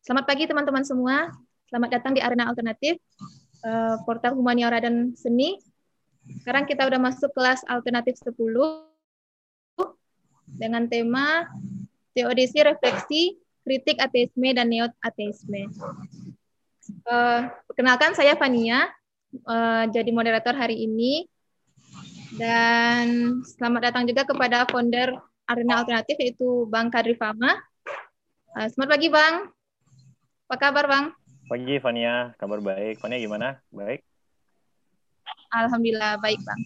Selamat pagi teman-teman semua. Selamat datang di Arena Alternatif, uh, Portal Humaniora dan Seni. Sekarang kita udah masuk kelas alternatif 10 dengan tema teodisi refleksi, kritik ateisme dan neo ateisme. Uh, perkenalkan saya Fania, uh, jadi moderator hari ini. Dan selamat datang juga kepada founder Arena Alternatif yaitu Bang Kadri Fama. Uh, selamat pagi Bang. Apa kabar Bang? Pagi Fania, kabar baik. Fania gimana? Baik? Alhamdulillah baik Bang.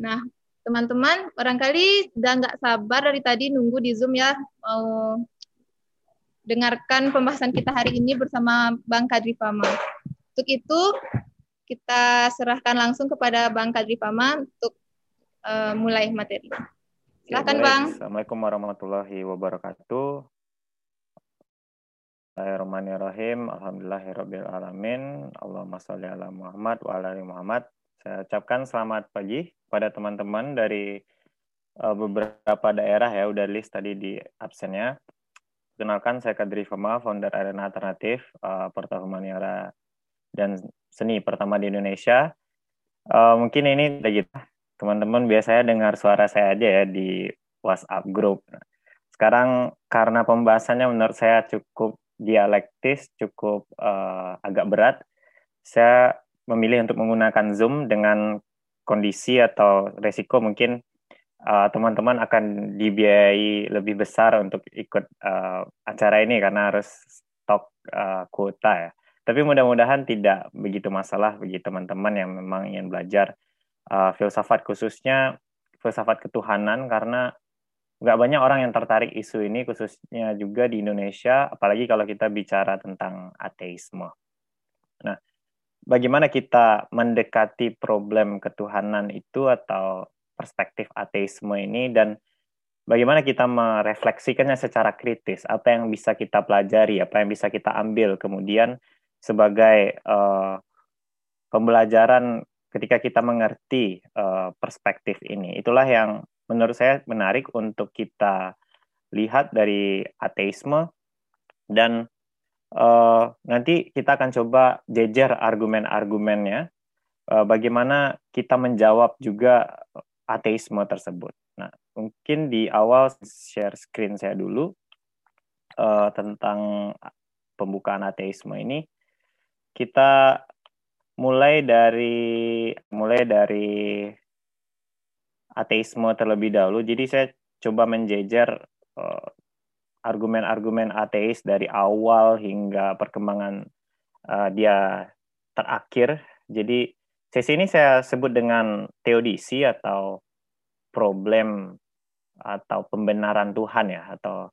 Nah, teman-teman barangkali udah nggak sabar dari tadi nunggu di Zoom ya mau dengarkan pembahasan kita hari ini bersama Bang Kadri Fama. Untuk itu kita serahkan langsung kepada Bang Kadri Fama untuk uh, mulai materi. Silahkan ya, Bang. Assalamualaikum warahmatullahi wabarakatuh. Bismillahirrahmanirrahim. Alhamdulillahirabbil alamin. Allahumma sholli ala Muhammad wa ala ali Muhammad. Saya ucapkan selamat pagi pada teman-teman dari uh, beberapa daerah ya udah list tadi di absennya. Kenalkan saya Kadri Fema, founder Arena Alternatif uh, Portal Humaniora dan Seni pertama di Indonesia. Uh, mungkin ini gitu. Teman-teman biasanya dengar suara saya aja ya di WhatsApp group. Sekarang karena pembahasannya menurut saya cukup dialektis cukup uh, agak berat, saya memilih untuk menggunakan Zoom dengan kondisi atau resiko mungkin eh, teman-teman uh, akan dibiayai lebih besar untuk ikut uh, acara ini karena harus stok uh, kuota ya. Tapi mudah-mudahan tidak begitu masalah bagi teman-teman yang memang ingin belajar uh, filsafat khususnya filsafat ketuhanan karena nggak banyak orang yang tertarik isu ini khususnya juga di Indonesia apalagi kalau kita bicara tentang ateisme. Nah, bagaimana kita mendekati problem ketuhanan itu atau perspektif ateisme ini dan bagaimana kita merefleksikannya secara kritis apa yang bisa kita pelajari apa yang bisa kita ambil kemudian sebagai uh, pembelajaran ketika kita mengerti uh, perspektif ini itulah yang menurut saya menarik untuk kita lihat dari ateisme dan uh, nanti kita akan coba jejer argumen-argumennya uh, bagaimana kita menjawab juga ateisme tersebut. Nah, mungkin di awal share screen saya dulu uh, tentang pembukaan ateisme ini kita mulai dari mulai dari ateisme terlebih dahulu. Jadi saya coba menjejer uh, argumen-argumen ateis dari awal hingga perkembangan uh, dia terakhir. Jadi sesi ini saya sebut dengan teodisi atau problem atau pembenaran Tuhan ya atau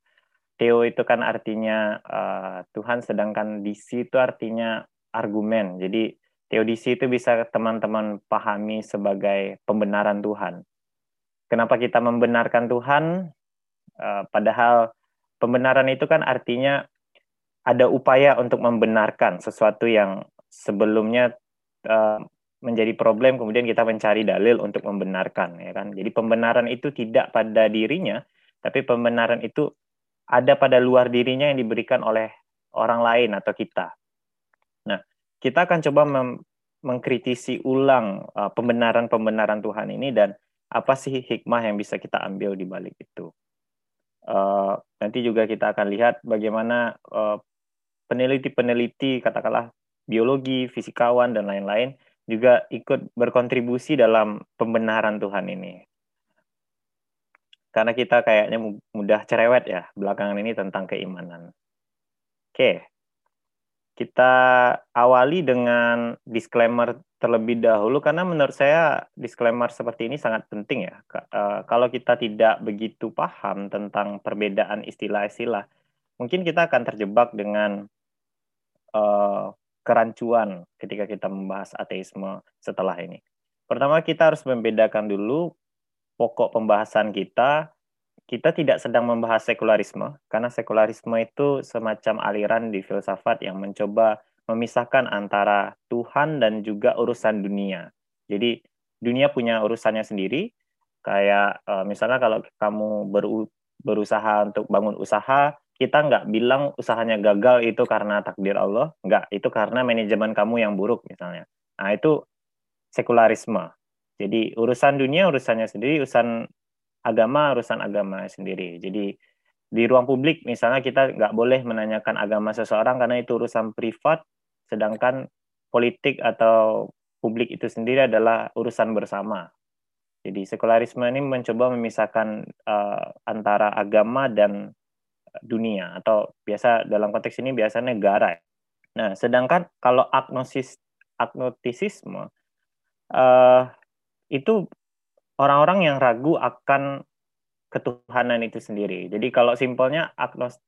teo itu kan artinya uh, Tuhan sedangkan disi itu artinya argumen. Jadi teodisi itu bisa teman-teman pahami sebagai pembenaran Tuhan kenapa kita membenarkan Tuhan, uh, padahal pembenaran itu kan artinya ada upaya untuk membenarkan sesuatu yang sebelumnya uh, menjadi problem, kemudian kita mencari dalil untuk membenarkan, ya kan? Jadi pembenaran itu tidak pada dirinya, tapi pembenaran itu ada pada luar dirinya yang diberikan oleh orang lain atau kita. Nah, kita akan coba mengkritisi ulang uh, pembenaran-pembenaran Tuhan ini dan apa sih hikmah yang bisa kita ambil di balik itu. Uh, nanti juga kita akan lihat bagaimana peneliti peneliti-peneliti, katakanlah biologi, fisikawan, dan lain-lain, juga ikut berkontribusi dalam pembenaran Tuhan ini. Karena kita kayaknya mudah cerewet ya belakangan ini tentang keimanan. Oke, kita awali dengan disclaimer terlebih dahulu karena menurut saya disclaimer seperti ini sangat penting ya. Uh, kalau kita tidak begitu paham tentang perbedaan istilah-istilah, mungkin kita akan terjebak dengan uh, kerancuan ketika kita membahas ateisme setelah ini. Pertama kita harus membedakan dulu pokok pembahasan kita. Kita tidak sedang membahas sekularisme karena sekularisme itu semacam aliran di filsafat yang mencoba memisahkan antara Tuhan dan juga urusan dunia. Jadi dunia punya urusannya sendiri. Kayak uh, misalnya kalau kamu beru berusaha untuk bangun usaha, kita nggak bilang usahanya gagal itu karena takdir Allah, nggak, itu karena manajemen kamu yang buruk misalnya. Nah itu sekularisme. Jadi urusan dunia urusannya sendiri, urusan agama urusan agama sendiri. Jadi di ruang publik misalnya kita nggak boleh menanyakan agama seseorang karena itu urusan privat, sedangkan politik atau publik itu sendiri adalah urusan bersama. Jadi sekularisme ini mencoba memisahkan uh, antara agama dan dunia atau biasa dalam konteks ini biasa negara. Nah, sedangkan kalau agnosis agnotisisme uh, itu orang-orang yang ragu akan ketuhanan itu sendiri. Jadi kalau simpelnya agnostik,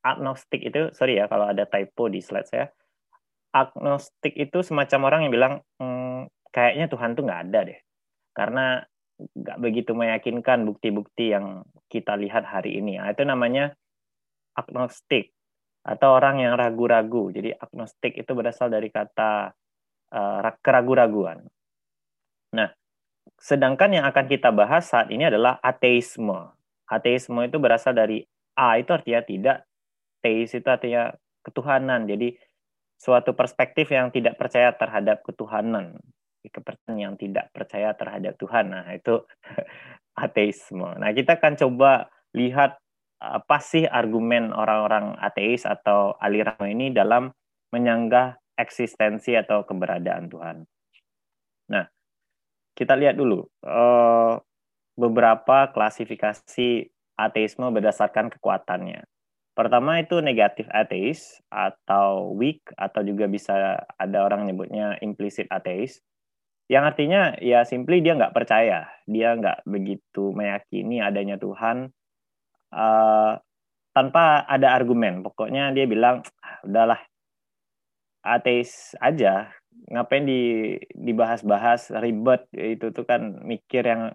agnostik itu sorry ya kalau ada typo di slide saya. Agnostik itu semacam orang yang bilang hm, kayaknya Tuhan tuh nggak ada deh karena nggak begitu meyakinkan bukti-bukti yang kita lihat hari ini. Nah, itu namanya agnostik atau orang yang ragu-ragu. Jadi agnostik itu berasal dari kata uh, keragu-raguan. Nah, sedangkan yang akan kita bahas saat ini adalah ateisme. Ateisme itu berasal dari A itu artinya tidak, teis itu artinya ketuhanan. Jadi suatu perspektif yang tidak percaya terhadap ketuhanan kepercayaan yang tidak percaya terhadap Tuhan. Nah, itu ateisme. Nah, kita akan coba lihat apa sih argumen orang-orang ateis atau aliran ini dalam menyanggah eksistensi atau keberadaan Tuhan. Nah, kita lihat dulu uh, beberapa klasifikasi ateisme berdasarkan kekuatannya. Pertama itu negatif ateis atau weak atau juga bisa ada orang nyebutnya implicit ateis. Yang artinya ya simply dia nggak percaya. Dia nggak begitu meyakini adanya Tuhan. Uh, tanpa ada argumen. Pokoknya dia bilang ah, udahlah ateis aja. Ngapain di dibahas-bahas ribet? Itu tuh kan mikir yang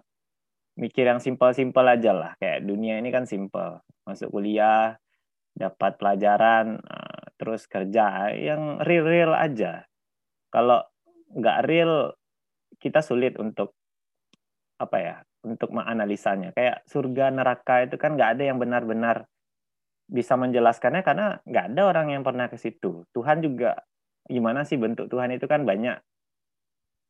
mikir yang simpel-simpel aja lah. Kayak dunia ini kan simpel. Masuk kuliah dapat pelajaran uh, terus kerja yang real-real aja. Kalau nggak real kita sulit untuk apa ya untuk menganalisanya. Kayak surga neraka itu kan nggak ada yang benar-benar bisa menjelaskannya karena nggak ada orang yang pernah ke situ. Tuhan juga gimana sih bentuk Tuhan itu kan banyak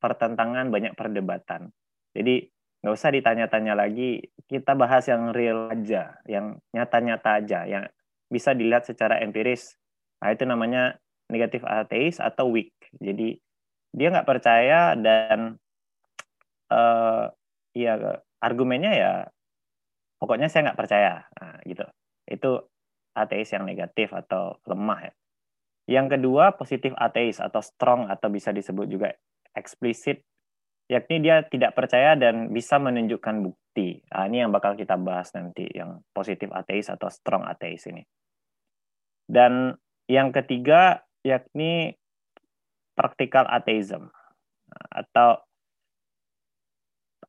pertentangan banyak perdebatan. Jadi nggak usah ditanya-tanya lagi kita bahas yang real aja yang nyata-nyata aja yang bisa dilihat secara empiris. Nah itu namanya negatif ateis atau weak. Jadi dia nggak percaya dan uh, ya argumennya ya pokoknya saya nggak percaya. Nah, gitu. Itu ateis yang negatif atau lemah ya. Yang kedua positif ateis atau strong atau bisa disebut juga eksplisit yakni dia tidak percaya dan bisa menunjukkan bukti. Nah, ini yang bakal kita bahas nanti yang positif ateis atau strong ateis ini dan yang ketiga yakni praktikal ateism atau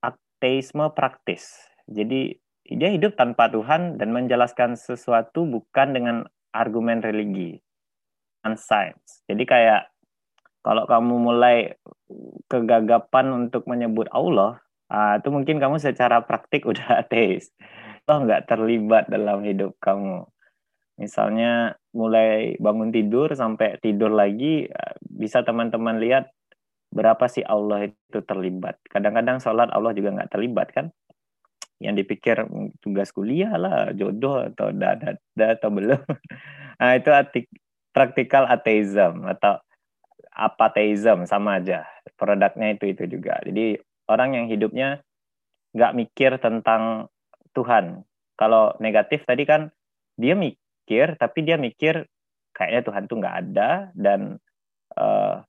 ateisme praktis. Jadi dia hidup tanpa Tuhan dan menjelaskan sesuatu bukan dengan argumen religi dan sains. Jadi kayak kalau kamu mulai kegagapan untuk menyebut Allah, uh, itu mungkin kamu secara praktik udah ateis. Lo nggak terlibat dalam hidup kamu. Misalnya mulai bangun tidur sampai tidur lagi, bisa teman-teman lihat berapa sih Allah itu terlibat. Kadang-kadang sholat Allah juga nggak terlibat kan. Yang dipikir hmm, tugas kuliah lah, jodoh atau dada atau belum. Nah itu atik, praktikal ateism atau apateism sama aja. Produknya itu itu juga. Jadi orang yang hidupnya nggak mikir tentang Tuhan. Kalau negatif tadi kan dia mikir, tapi dia mikir kayaknya Tuhan tuh nggak ada dan uh,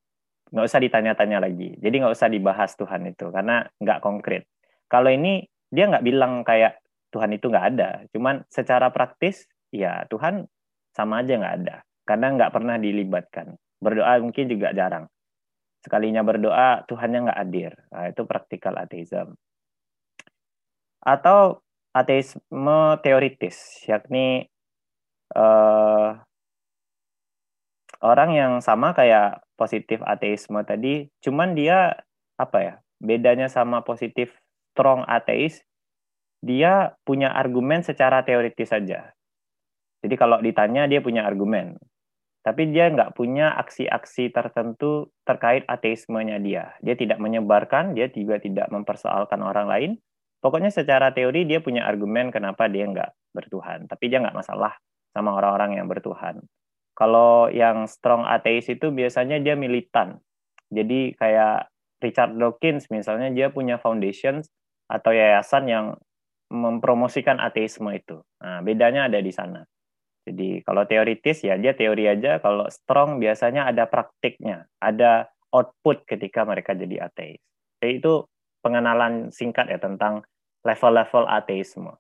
nggak usah ditanya-tanya lagi. Jadi nggak usah dibahas Tuhan itu karena nggak konkret. Kalau ini dia nggak bilang kayak Tuhan itu nggak ada, cuman secara praktis ya Tuhan sama aja nggak ada karena nggak pernah dilibatkan. Berdoa mungkin juga jarang. Sekalinya berdoa Tuhannya nggak hadir. Nah, itu praktikal ateisme. Atau ateisme teoritis, yakni uh, orang yang sama kayak positif ateisme tadi, cuman dia apa ya? Bedanya sama positif strong ateis, dia punya argumen secara teoritis saja. Jadi kalau ditanya dia punya argumen, tapi dia nggak punya aksi-aksi tertentu terkait ateismenya dia. Dia tidak menyebarkan, dia juga tidak mempersoalkan orang lain. Pokoknya secara teori dia punya argumen kenapa dia nggak bertuhan. Tapi dia nggak masalah sama orang-orang yang bertuhan. Kalau yang strong ateis itu biasanya dia militan. Jadi kayak Richard Dawkins misalnya dia punya foundation atau yayasan yang mempromosikan ateisme itu. Nah, bedanya ada di sana. Jadi kalau teoritis ya dia teori aja, kalau strong biasanya ada praktiknya, ada output ketika mereka jadi ateis. Jadi itu pengenalan singkat ya tentang level-level ateisme.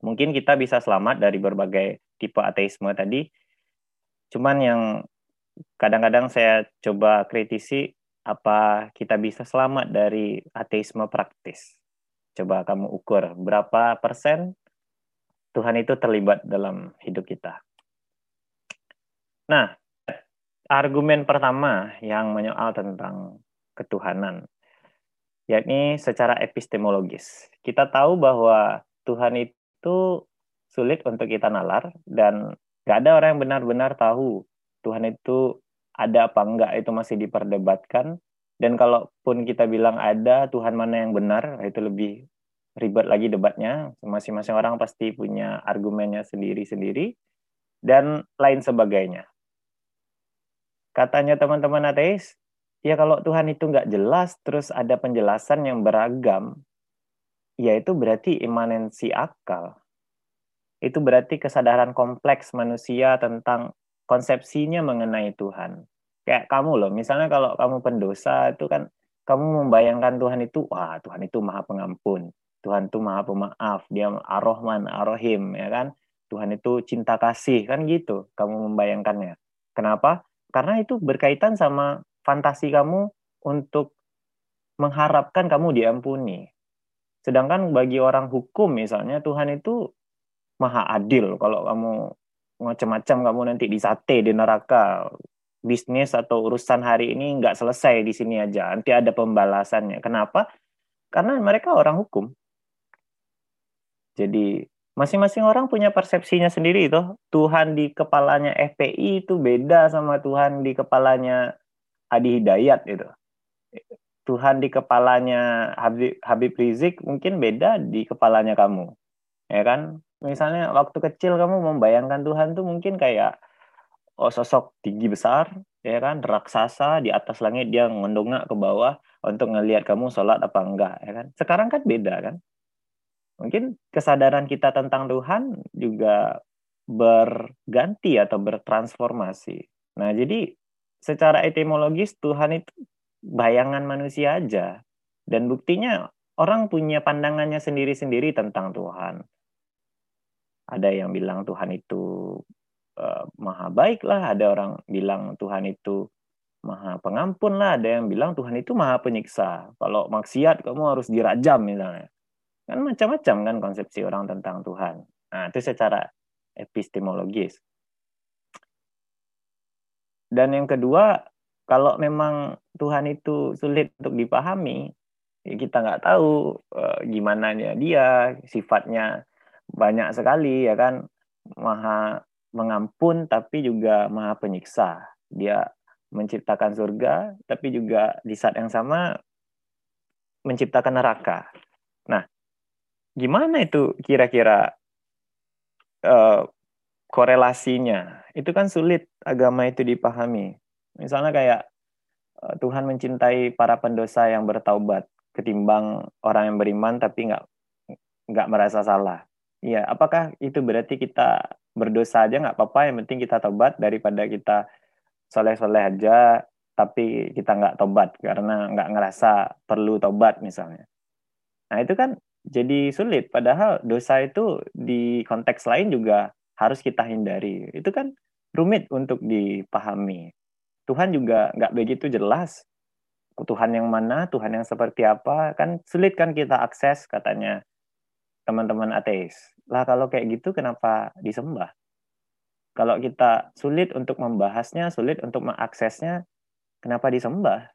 Mungkin kita bisa selamat dari berbagai tipe ateisme tadi. Cuman yang kadang-kadang saya coba kritisi apa kita bisa selamat dari ateisme praktis. Coba kamu ukur berapa persen Tuhan itu terlibat dalam hidup kita. Nah, argumen pertama yang menyoal tentang ketuhanan, yakni secara epistemologis. Kita tahu bahwa Tuhan itu sulit untuk kita nalar dan gak ada orang yang benar-benar tahu Tuhan itu ada apa enggak itu masih diperdebatkan dan kalaupun kita bilang ada Tuhan mana yang benar itu lebih ribet lagi debatnya. Masing-masing orang pasti punya argumennya sendiri-sendiri dan lain sebagainya. Katanya teman-teman ateis, ya kalau Tuhan itu nggak jelas, terus ada penjelasan yang beragam, ya itu berarti imanensi akal. Itu berarti kesadaran kompleks manusia tentang konsepsinya mengenai Tuhan. Kayak kamu loh, misalnya kalau kamu pendosa itu kan kamu membayangkan Tuhan itu, wah Tuhan itu maha pengampun. Tuhan itu maha pemaaf, dia ar-Rahman, ar-Rahim, ya kan? Tuhan itu cinta kasih, kan gitu kamu membayangkannya. Kenapa? Karena itu berkaitan sama fantasi kamu untuk mengharapkan kamu diampuni. Sedangkan bagi orang hukum misalnya, Tuhan itu maha adil. Kalau kamu macam-macam kamu nanti disate di neraka, bisnis atau urusan hari ini nggak selesai di sini aja. Nanti ada pembalasannya. Kenapa? Karena mereka orang hukum. Jadi masing-masing orang punya persepsinya sendiri itu. Tuhan di kepalanya FPI itu beda sama Tuhan di kepalanya Adi Hidayat itu. Tuhan di kepalanya Habib, Habib Rizik mungkin beda di kepalanya kamu. Ya kan? Misalnya waktu kecil kamu membayangkan Tuhan tuh mungkin kayak oh, sosok tinggi besar, ya kan, raksasa di atas langit dia ngondongak ke bawah untuk ngelihat kamu sholat apa enggak, ya kan. Sekarang kan beda kan mungkin kesadaran kita tentang Tuhan juga berganti atau bertransformasi. Nah, jadi secara etimologis Tuhan itu bayangan manusia aja. Dan buktinya orang punya pandangannya sendiri-sendiri tentang Tuhan. Ada yang bilang Tuhan itu uh, maha baik lah, ada orang bilang Tuhan itu maha pengampun lah, ada yang bilang Tuhan itu maha penyiksa. Kalau maksiat kamu harus dirajam misalnya. Kan macam-macam kan konsepsi orang tentang Tuhan. Nah, itu secara epistemologis. Dan yang kedua, kalau memang Tuhan itu sulit untuk dipahami, ya kita nggak tahu uh, gimana dia, sifatnya banyak sekali ya kan, maha mengampun tapi juga maha penyiksa. Dia menciptakan surga, tapi juga di saat yang sama menciptakan neraka. Nah, gimana itu kira-kira uh, korelasinya? Itu kan sulit agama itu dipahami. Misalnya kayak uh, Tuhan mencintai para pendosa yang bertaubat ketimbang orang yang beriman tapi nggak nggak merasa salah. Iya, apakah itu berarti kita berdosa aja nggak apa-apa, yang penting kita tobat daripada kita soleh-soleh aja tapi kita nggak tobat karena nggak ngerasa perlu tobat misalnya. Nah itu kan jadi sulit. Padahal dosa itu di konteks lain juga harus kita hindari. Itu kan rumit untuk dipahami. Tuhan juga nggak begitu jelas. Tuhan yang mana, Tuhan yang seperti apa, kan sulit kan kita akses katanya teman-teman ateis. Lah kalau kayak gitu kenapa disembah? Kalau kita sulit untuk membahasnya, sulit untuk mengaksesnya, kenapa disembah?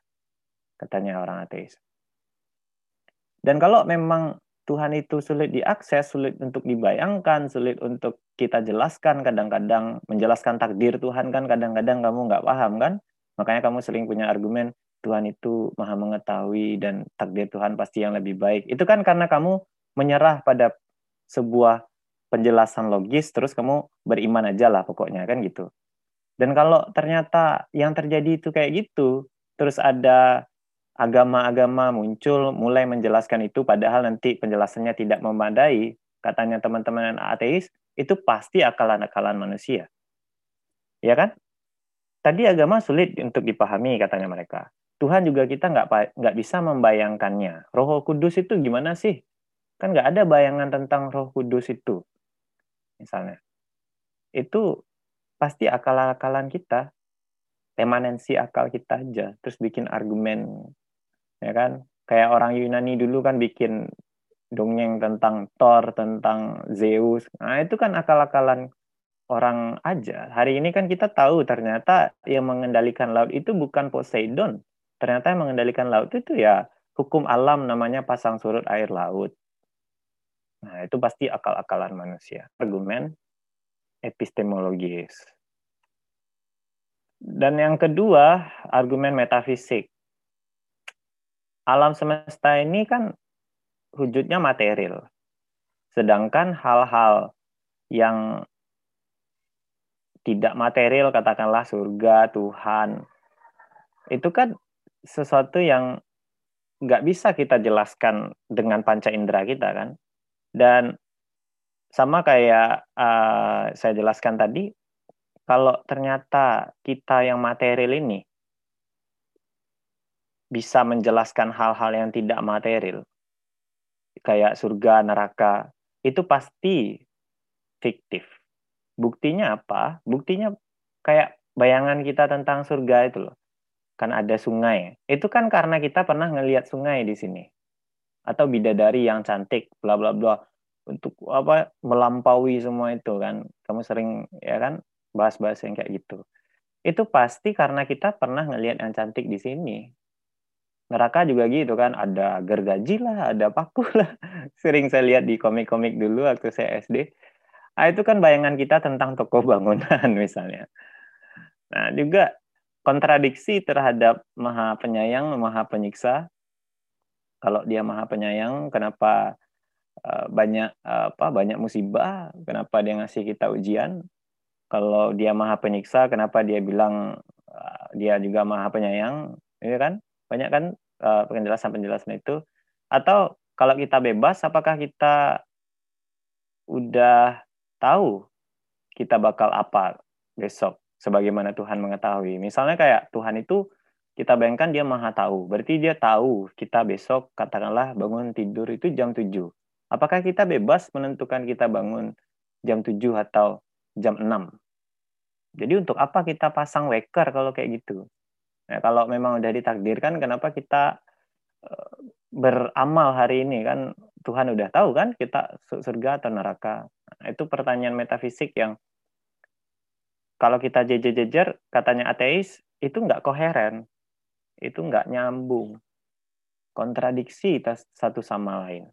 Katanya orang ateis. Dan kalau memang Tuhan itu sulit diakses, sulit untuk dibayangkan, sulit untuk kita jelaskan. Kadang-kadang menjelaskan takdir Tuhan kan kadang-kadang kamu nggak paham kan? Makanya kamu sering punya argumen Tuhan itu maha mengetahui dan takdir Tuhan pasti yang lebih baik. Itu kan karena kamu menyerah pada sebuah penjelasan logis terus kamu beriman aja lah pokoknya kan gitu. Dan kalau ternyata yang terjadi itu kayak gitu terus ada agama-agama muncul mulai menjelaskan itu padahal nanti penjelasannya tidak memadai katanya teman-teman ateis itu pasti akalan-akalan manusia. Ya kan? Tadi agama sulit untuk dipahami katanya mereka. Tuhan juga kita nggak nggak bisa membayangkannya. Roh Kudus itu gimana sih? Kan nggak ada bayangan tentang Roh Kudus itu misalnya. Itu pasti akal-akalan kita. Emanensi akal kita aja terus bikin argumen ya kan? Kayak orang Yunani dulu kan bikin dongeng tentang Thor tentang Zeus. Nah itu kan akal-akalan orang aja. Hari ini kan kita tahu ternyata yang mengendalikan laut itu bukan Poseidon. Ternyata yang mengendalikan laut itu ya hukum alam namanya pasang surut air laut. Nah itu pasti akal-akalan manusia. Argumen epistemologis. Dan yang kedua argumen metafisik alam semesta ini kan wujudnya material. Sedangkan hal-hal yang tidak material, katakanlah surga, Tuhan, itu kan sesuatu yang nggak bisa kita jelaskan dengan panca indera kita kan. Dan sama kayak uh, saya jelaskan tadi, kalau ternyata kita yang material ini bisa menjelaskan hal-hal yang tidak material, kayak surga, neraka, itu pasti fiktif. Buktinya apa? Buktinya kayak bayangan kita tentang surga itu loh. Kan ada sungai. Itu kan karena kita pernah ngelihat sungai di sini. Atau bidadari yang cantik, bla bla bla. Untuk apa melampaui semua itu kan. Kamu sering ya kan bahas-bahas yang kayak gitu. Itu pasti karena kita pernah ngelihat yang cantik di sini neraka juga gitu kan. Ada gergaji lah ada paku lah. Sering saya lihat di komik-komik dulu waktu saya SD nah, itu kan bayangan kita tentang toko bangunan misalnya. Nah juga kontradiksi terhadap maha penyayang maha penyiksa. Kalau dia maha penyayang kenapa uh, banyak apa banyak musibah? Kenapa dia ngasih kita ujian? Kalau dia maha penyiksa kenapa dia bilang uh, dia juga maha penyayang? Iya kan? Banyak kan uh, penjelasan-penjelasan itu. Atau kalau kita bebas apakah kita udah tahu kita bakal apa besok sebagaimana Tuhan mengetahui? Misalnya kayak Tuhan itu kita bayangkan dia maha tahu. Berarti dia tahu kita besok katakanlah bangun tidur itu jam 7 apakah kita bebas menentukan kita bangun jam 7 atau jam 6 jadi untuk apa kita pasang waker kalau kayak gitu Ya, kalau memang udah ditakdirkan, kenapa kita uh, beramal hari ini kan Tuhan udah tahu kan kita surga atau neraka. Nah, itu pertanyaan metafisik yang kalau kita jejer-jejer katanya ateis itu nggak koheren, itu nggak nyambung, kontradiksi satu sama lain,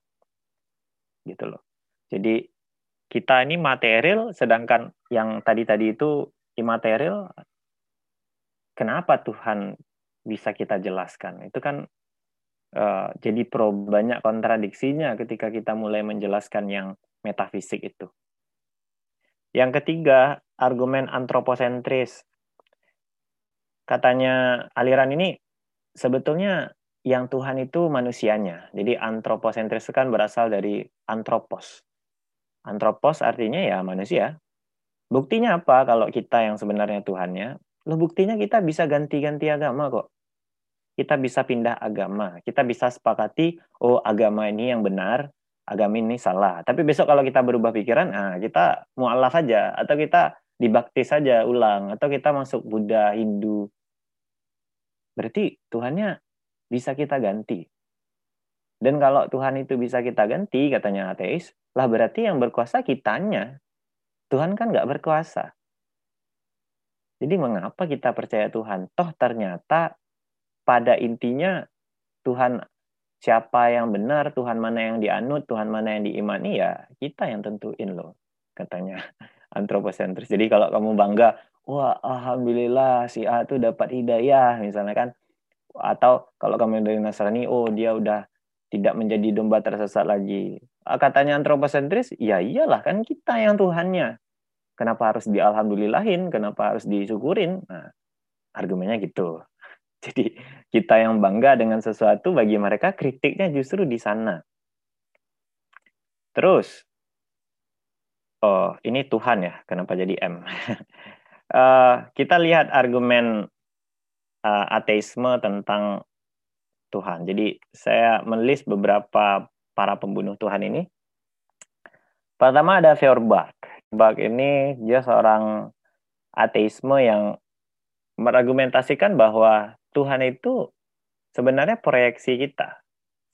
gitu loh. Jadi kita ini material, sedangkan yang tadi-tadi itu imaterial kenapa Tuhan bisa kita jelaskan? Itu kan uh, jadi pro banyak kontradiksinya ketika kita mulai menjelaskan yang metafisik itu. Yang ketiga, argumen antroposentris. Katanya aliran ini sebetulnya yang Tuhan itu manusianya. Jadi antroposentris kan berasal dari antropos. Antropos artinya ya manusia. Buktinya apa kalau kita yang sebenarnya Tuhannya? Loh buktinya kita bisa ganti-ganti agama kok. Kita bisa pindah agama. Kita bisa sepakati, oh agama ini yang benar, agama ini salah. Tapi besok kalau kita berubah pikiran, ah kita mualaf saja. Atau kita dibakti saja ulang. Atau kita masuk Buddha, Hindu. Berarti Tuhannya bisa kita ganti. Dan kalau Tuhan itu bisa kita ganti, katanya ateis, lah berarti yang berkuasa kitanya. Tuhan kan nggak berkuasa. Jadi mengapa kita percaya Tuhan? Toh ternyata pada intinya Tuhan siapa yang benar, Tuhan mana yang dianut, Tuhan mana yang diimani, ya kita yang tentuin loh, katanya antroposentris. Jadi kalau kamu bangga, wah alhamdulillah si A tuh dapat hidayah, misalnya kan, atau kalau kamu dari Nasrani, oh dia udah tidak menjadi domba tersesat lagi. Ah, katanya antroposentris, ya iyalah kan kita yang Tuhannya. Kenapa harus dialhamdulillahin? Kenapa harus disyukurin? Nah, argumennya gitu. Jadi kita yang bangga dengan sesuatu bagi mereka kritiknya justru di sana. Terus, oh ini Tuhan ya, kenapa jadi M? uh, kita lihat argumen uh, ateisme tentang Tuhan. Jadi saya menulis beberapa para pembunuh Tuhan ini. Pertama ada Feuerbach. Feuerbach ini dia seorang ateisme yang merargumentasikan bahwa Tuhan itu sebenarnya proyeksi kita.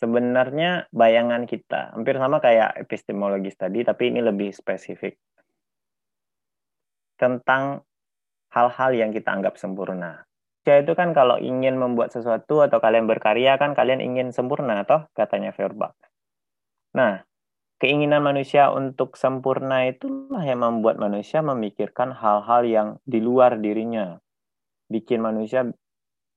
Sebenarnya bayangan kita. Hampir sama kayak epistemologis tadi, tapi ini lebih spesifik. Tentang hal-hal yang kita anggap sempurna. Ya itu kan kalau ingin membuat sesuatu atau kalian berkarya kan kalian ingin sempurna, toh katanya Feuerbach. Nah, keinginan manusia untuk sempurna itulah yang membuat manusia memikirkan hal-hal yang di luar dirinya. Bikin manusia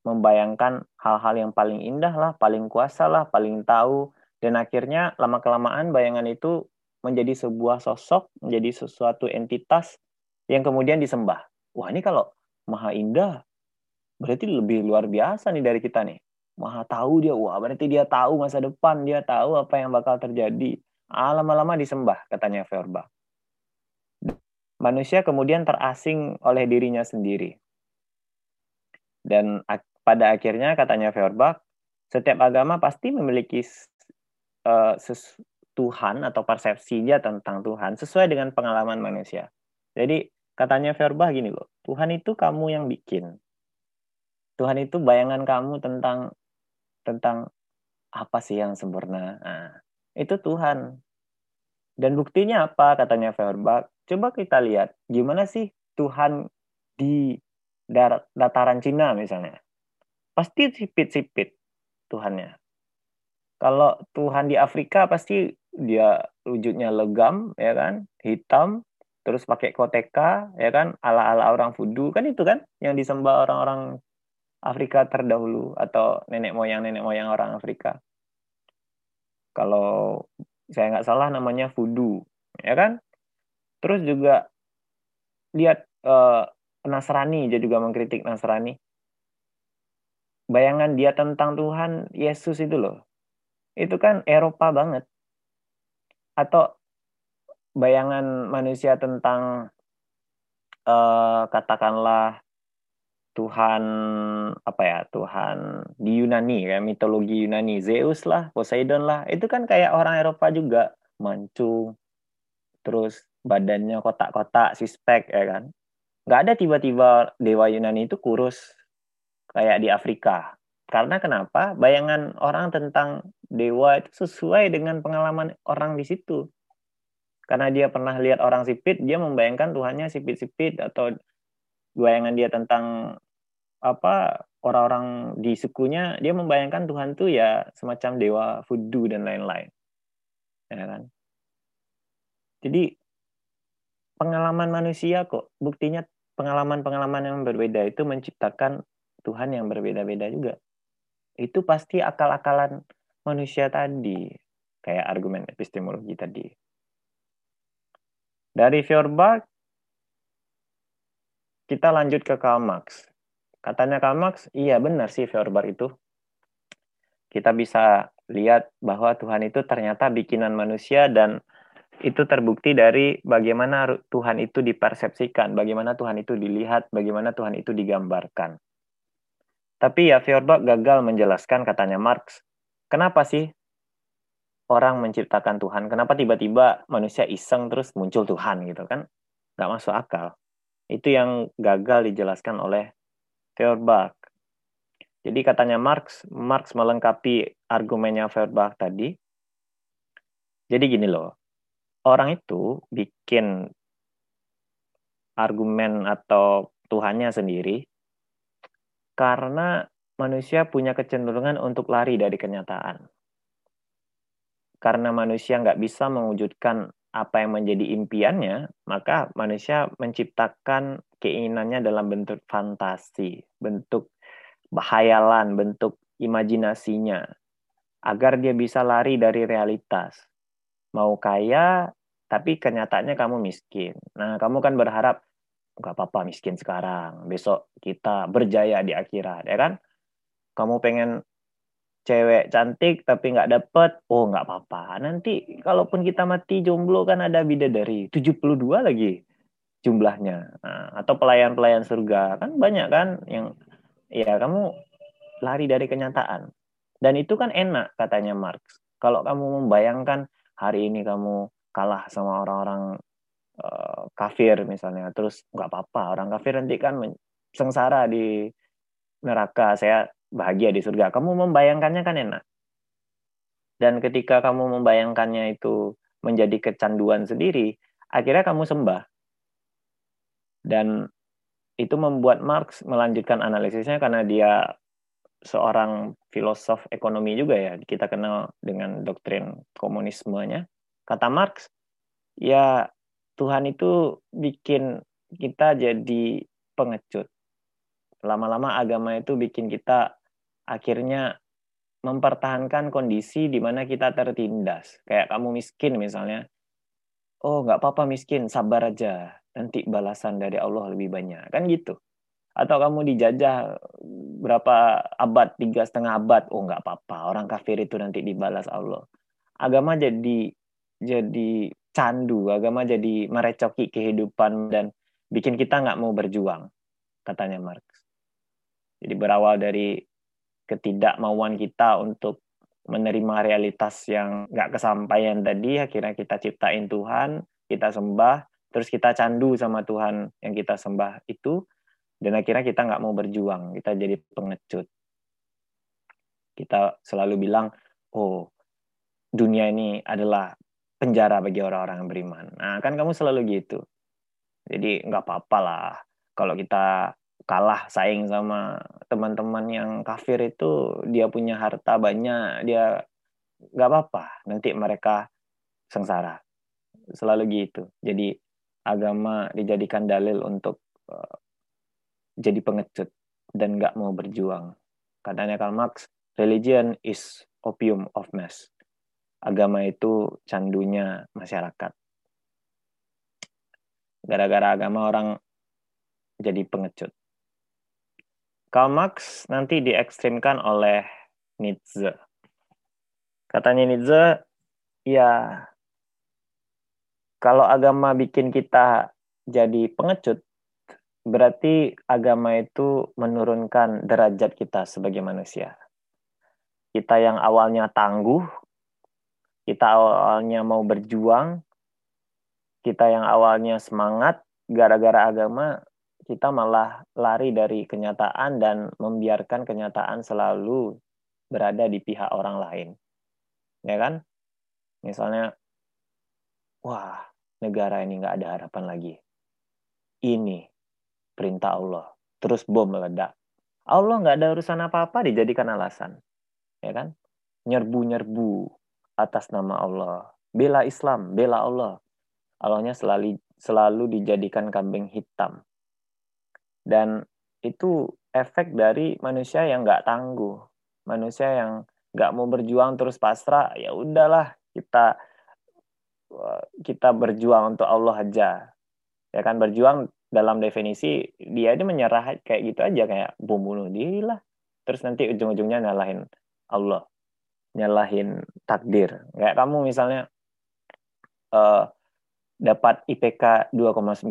membayangkan hal-hal yang paling indah lah, paling kuasa lah, paling tahu, dan akhirnya lama-kelamaan bayangan itu menjadi sebuah sosok, menjadi sesuatu entitas yang kemudian disembah. Wah ini kalau maha indah, berarti lebih luar biasa nih dari kita nih. Maha tahu dia, wah berarti dia tahu masa depan, dia tahu apa yang bakal terjadi. Ah, lama-lama disembah, katanya Feuerbach. Manusia kemudian terasing oleh dirinya sendiri. Dan pada akhirnya katanya Feuerbach, setiap agama pasti memiliki uh, Tuhan atau persepsinya tentang Tuhan sesuai dengan pengalaman manusia. Jadi katanya Feuerbach gini loh, Tuhan itu kamu yang bikin. Tuhan itu bayangan kamu tentang tentang apa sih yang sempurna. Nah, itu Tuhan. Dan buktinya apa katanya Feuerbach? Coba kita lihat gimana sih Tuhan di dataran Cina misalnya pasti sipit-sipit Tuhannya. Kalau Tuhan di Afrika pasti dia wujudnya legam, ya kan, hitam, terus pakai koteka, ya kan, ala-ala orang fudu kan itu kan yang disembah orang-orang Afrika terdahulu atau nenek moyang nenek moyang orang Afrika. Kalau saya nggak salah namanya fudu, ya kan? Terus juga lihat uh, Nasrani, dia juga mengkritik Nasrani. Bayangan dia tentang Tuhan Yesus itu loh. Itu kan Eropa banget. Atau bayangan manusia tentang uh, katakanlah Tuhan apa ya Tuhan di Yunani kayak mitologi Yunani Zeus lah Poseidon lah itu kan kayak orang Eropa juga mancung terus badannya kotak-kotak sispek ya kan nggak ada tiba-tiba dewa Yunani itu kurus kayak di Afrika. Karena kenapa? Bayangan orang tentang dewa itu sesuai dengan pengalaman orang di situ. Karena dia pernah lihat orang sipit, dia membayangkan Tuhannya sipit-sipit atau bayangan dia tentang apa orang-orang di sukunya, dia membayangkan Tuhan tuh ya semacam dewa voodoo dan lain-lain. Ya kan? Jadi pengalaman manusia kok buktinya pengalaman-pengalaman yang berbeda itu menciptakan Tuhan yang berbeda-beda juga. Itu pasti akal-akalan manusia tadi, kayak argumen epistemologi tadi. Dari Feuerbach, kita lanjut ke Karl Marx. Katanya Karl Marx, iya benar sih Feuerbach itu. Kita bisa lihat bahwa Tuhan itu ternyata bikinan manusia dan itu terbukti dari bagaimana Tuhan itu dipersepsikan, bagaimana Tuhan itu dilihat, bagaimana Tuhan itu digambarkan. Tapi ya Feuerbach gagal menjelaskan katanya Marx, kenapa sih orang menciptakan Tuhan? Kenapa tiba-tiba manusia iseng terus muncul Tuhan gitu kan? Gak masuk akal. Itu yang gagal dijelaskan oleh Feuerbach. Jadi katanya Marx, Marx melengkapi argumennya Feuerbach tadi. Jadi gini loh, orang itu bikin argumen atau Tuhannya sendiri karena manusia punya kecenderungan untuk lari dari kenyataan. karena manusia nggak bisa mewujudkan apa yang menjadi impiannya, maka manusia menciptakan keinginannya dalam bentuk fantasi, bentuk bahayalan, bentuk imajinasinya, agar dia bisa lari dari realitas. Mau kaya, tapi kenyataannya kamu miskin. Nah, kamu kan berharap, nggak apa-apa miskin sekarang, besok kita berjaya di akhirat, ya kan? Kamu pengen cewek cantik tapi nggak dapet, oh nggak apa-apa. Nanti kalaupun kita mati jomblo kan ada bidadari, 72 lagi jumlahnya. Nah, atau pelayan-pelayan surga, kan banyak kan yang ya kamu lari dari kenyataan. Dan itu kan enak katanya Marx. Kalau kamu membayangkan hari ini kamu kalah sama orang-orang uh, kafir misalnya, terus nggak apa-apa, orang kafir nanti kan sengsara di neraka. Saya bahagia di surga. Kamu membayangkannya kan enak. Dan ketika kamu membayangkannya itu menjadi kecanduan sendiri, akhirnya kamu sembah. Dan itu membuat Marx melanjutkan analisisnya karena dia seorang filosof ekonomi juga ya. Kita kenal dengan doktrin komunismenya. Kata Marx, ya Tuhan itu bikin kita jadi pengecut. Lama-lama agama itu bikin kita akhirnya mempertahankan kondisi di mana kita tertindas. Kayak kamu miskin misalnya, oh nggak apa-apa miskin, sabar aja, nanti balasan dari Allah lebih banyak, kan gitu. Atau kamu dijajah berapa abad, tiga setengah abad, oh nggak apa-apa, orang kafir itu nanti dibalas Allah. Agama jadi jadi candu, agama jadi merecoki kehidupan dan bikin kita nggak mau berjuang, katanya Marx. Jadi berawal dari ketidakmauan kita untuk menerima realitas yang nggak kesampaian tadi. Akhirnya kita ciptain Tuhan kita sembah terus kita candu sama Tuhan yang kita sembah itu dan akhirnya kita nggak mau berjuang kita jadi pengecut. Kita selalu bilang oh dunia ini adalah penjara bagi orang-orang yang beriman. Nah kan kamu selalu gitu. Jadi nggak apa-apa lah kalau kita kalah saing sama teman-teman yang kafir itu dia punya harta banyak dia nggak apa-apa nanti mereka sengsara. Selalu gitu. Jadi agama dijadikan dalil untuk uh, jadi pengecut dan nggak mau berjuang. Katanya Karl Marx religion is opium of mass. Agama itu candunya masyarakat. Gara-gara agama orang jadi pengecut Karl Marx nanti diekstrimkan oleh Nietzsche. Katanya Nietzsche, ya kalau agama bikin kita jadi pengecut, berarti agama itu menurunkan derajat kita sebagai manusia. Kita yang awalnya tangguh, kita awalnya mau berjuang, kita yang awalnya semangat, gara-gara agama kita malah lari dari kenyataan dan membiarkan kenyataan selalu berada di pihak orang lain. Ya kan? Misalnya, wah, negara ini nggak ada harapan lagi. Ini perintah Allah. Terus bom meledak. Allah nggak ada urusan apa-apa dijadikan alasan. Ya kan? Nyerbu-nyerbu atas nama Allah. Bela Islam, bela Allah. Allahnya selalu selalu dijadikan kambing hitam dan itu efek dari manusia yang nggak tangguh. Manusia yang nggak mau berjuang terus pasrah ya udahlah kita eh, kita berjuang untuk Allah aja. Ya kan berjuang dalam definisi dia ini menyerah kayak gitu aja kayak bom bunuh diri lah terus nanti ujung-ujungnya nyalahin Allah nyalahin takdir. Kayak kamu misalnya uh, dapat IPK 2,9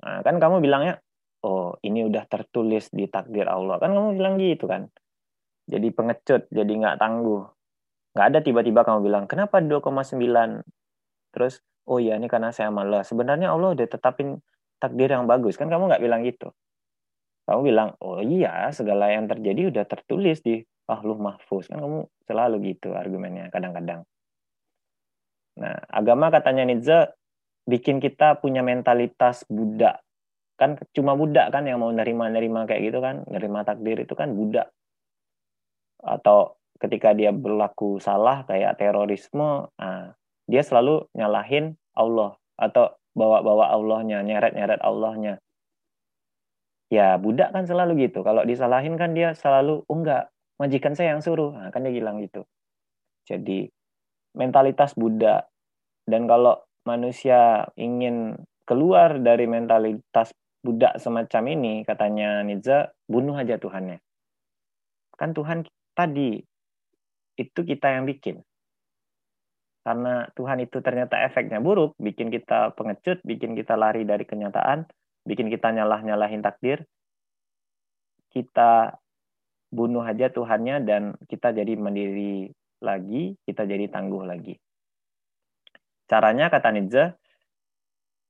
nah, kan kamu bilangnya oh ini udah tertulis di takdir Allah. Kan kamu bilang gitu kan. Jadi pengecut jadi nggak tangguh. Nggak ada tiba-tiba kamu bilang kenapa 2,9 terus oh ya ini karena saya malas. Sebenarnya Allah udah tetapin takdir yang bagus. Kan kamu nggak bilang gitu. Kamu bilang oh iya segala yang terjadi udah tertulis di ahlul mahfuz. Kan kamu selalu gitu argumennya kadang-kadang. Nah agama katanya Nietzsche bikin kita punya mentalitas budak kan cuma budak kan yang mau nerima-nerima kayak gitu kan nerima takdir itu kan budak atau ketika dia berlaku salah kayak terorisme, nah, dia selalu nyalahin Allah atau bawa-bawa Allahnya, nyeret-nyeret Allahnya. Ya budak kan selalu gitu. Kalau disalahin kan dia selalu, oh enggak, majikan saya yang suruh. Nah, kan dia bilang gitu. Jadi mentalitas budak. Dan kalau manusia ingin keluar dari mentalitas budak semacam ini, katanya Nietzsche, bunuh aja Tuhannya. Kan Tuhan tadi, itu kita yang bikin. Karena Tuhan itu ternyata efeknya buruk, bikin kita pengecut, bikin kita lari dari kenyataan, bikin kita nyalah-nyalahin takdir, kita bunuh aja Tuhannya dan kita jadi mandiri lagi, kita jadi tangguh lagi. Caranya kata Nietzsche,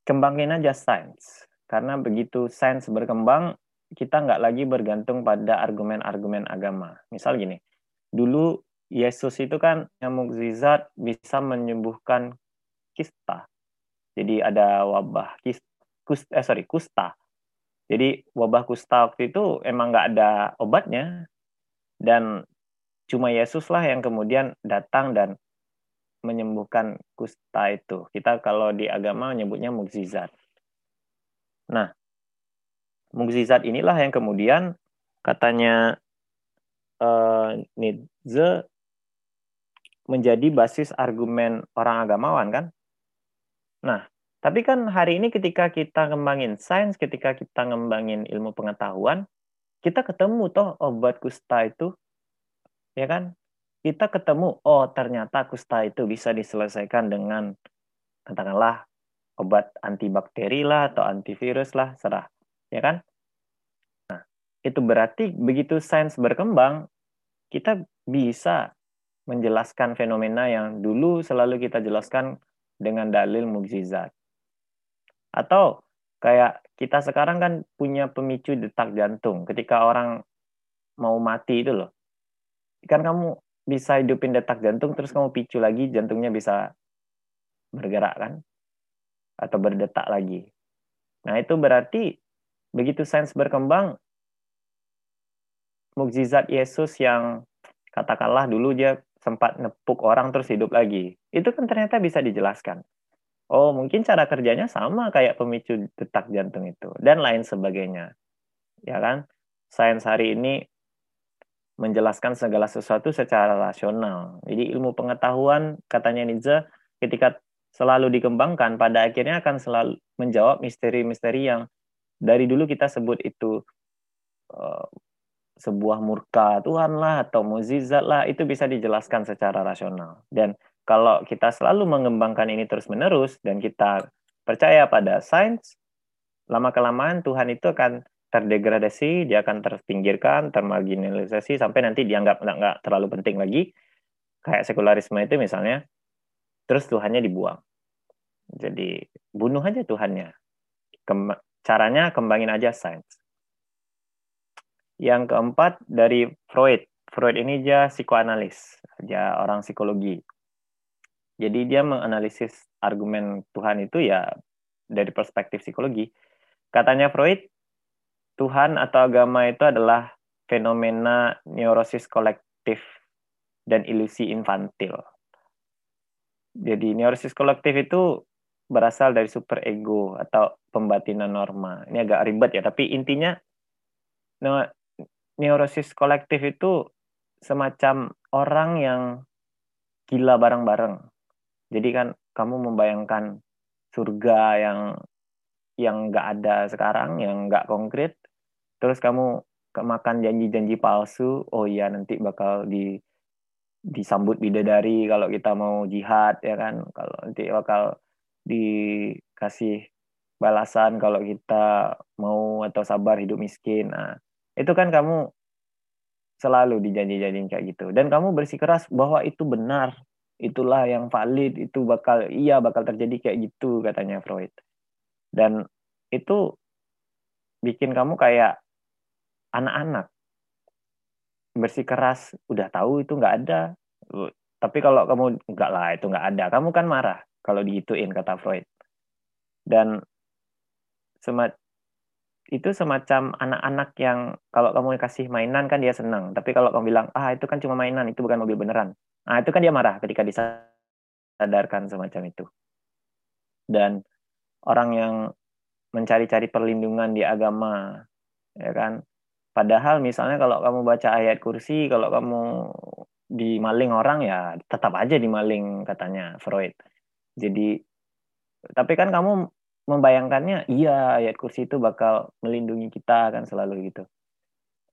kembangin aja sains. Karena begitu sains berkembang, kita nggak lagi bergantung pada argumen-argumen agama. Misal gini, dulu Yesus itu kan yang mukjizat bisa menyembuhkan kista. Jadi ada wabah kista, eh sorry kusta. Jadi wabah kusta waktu itu emang nggak ada obatnya dan cuma Yesus lah yang kemudian datang dan menyembuhkan kusta itu. Kita kalau di agama menyebutnya mukjizat. Nah, mukjizat inilah yang kemudian katanya uh, Nietzsche menjadi basis argumen orang agamawan kan. Nah, tapi kan hari ini ketika kita ngembangin sains, ketika kita ngembangin ilmu pengetahuan, kita ketemu toh obat kusta itu, ya kan? kita ketemu, oh ternyata kusta itu bisa diselesaikan dengan katakanlah obat antibakteri lah atau antivirus lah, serah, ya kan? Nah, itu berarti begitu sains berkembang, kita bisa menjelaskan fenomena yang dulu selalu kita jelaskan dengan dalil mukjizat. Atau kayak kita sekarang kan punya pemicu detak jantung ketika orang mau mati itu loh. Kan kamu bisa hidupin detak jantung terus kamu picu lagi jantungnya bisa bergerak kan atau berdetak lagi. Nah, itu berarti begitu sains berkembang mukjizat Yesus yang katakanlah dulu dia sempat nepuk orang terus hidup lagi. Itu kan ternyata bisa dijelaskan. Oh, mungkin cara kerjanya sama kayak pemicu detak jantung itu dan lain sebagainya. Ya kan? Sains hari ini menjelaskan segala sesuatu secara rasional. Jadi ilmu pengetahuan katanya Nietzsche ketika selalu dikembangkan pada akhirnya akan selalu menjawab misteri-misteri yang dari dulu kita sebut itu uh, sebuah murka Tuhan lah atau mukjizat lah itu bisa dijelaskan secara rasional. Dan kalau kita selalu mengembangkan ini terus-menerus dan kita percaya pada sains, lama kelamaan Tuhan itu akan terdegradasi, dia akan terpinggirkan, termarginalisasi sampai nanti dianggap nggak terlalu penting lagi. Kayak sekularisme itu misalnya, terus Tuhannya dibuang. Jadi bunuh aja Tuhannya. Kem caranya kembangin aja sains. Yang keempat dari Freud. Freud ini dia psikoanalis, dia orang psikologi. Jadi dia menganalisis argumen Tuhan itu ya dari perspektif psikologi. Katanya Freud, Tuhan atau agama itu adalah fenomena neurosis kolektif dan ilusi infantil. Jadi neurosis kolektif itu berasal dari super ego atau pembatinan norma. Ini agak ribet ya, tapi intinya neurosis kolektif itu semacam orang yang gila bareng-bareng. Jadi kan kamu membayangkan surga yang yang nggak ada sekarang, yang nggak konkret, terus kamu makan janji-janji palsu oh iya nanti bakal di disambut bidadari kalau kita mau jihad ya kan? Kalau nanti bakal dikasih balasan kalau kita mau atau sabar hidup miskin. Nah itu kan kamu selalu dijanji-janjiin kayak gitu. Dan kamu bersikeras bahwa itu benar itulah yang valid itu bakal iya bakal terjadi kayak gitu katanya Freud. Dan itu bikin kamu kayak anak-anak bersikeras udah tahu itu nggak ada tapi kalau kamu nggak lah itu nggak ada kamu kan marah kalau digituin kata Freud dan semat itu semacam anak-anak yang kalau kamu kasih mainan kan dia senang. Tapi kalau kamu bilang, ah itu kan cuma mainan, itu bukan mobil beneran. Nah itu kan dia marah ketika disadarkan semacam itu. Dan orang yang mencari-cari perlindungan di agama, ya kan. Padahal misalnya kalau kamu baca ayat kursi, kalau kamu dimaling orang ya tetap aja dimaling katanya Freud. Jadi tapi kan kamu membayangkannya iya ayat kursi itu bakal melindungi kita kan selalu gitu.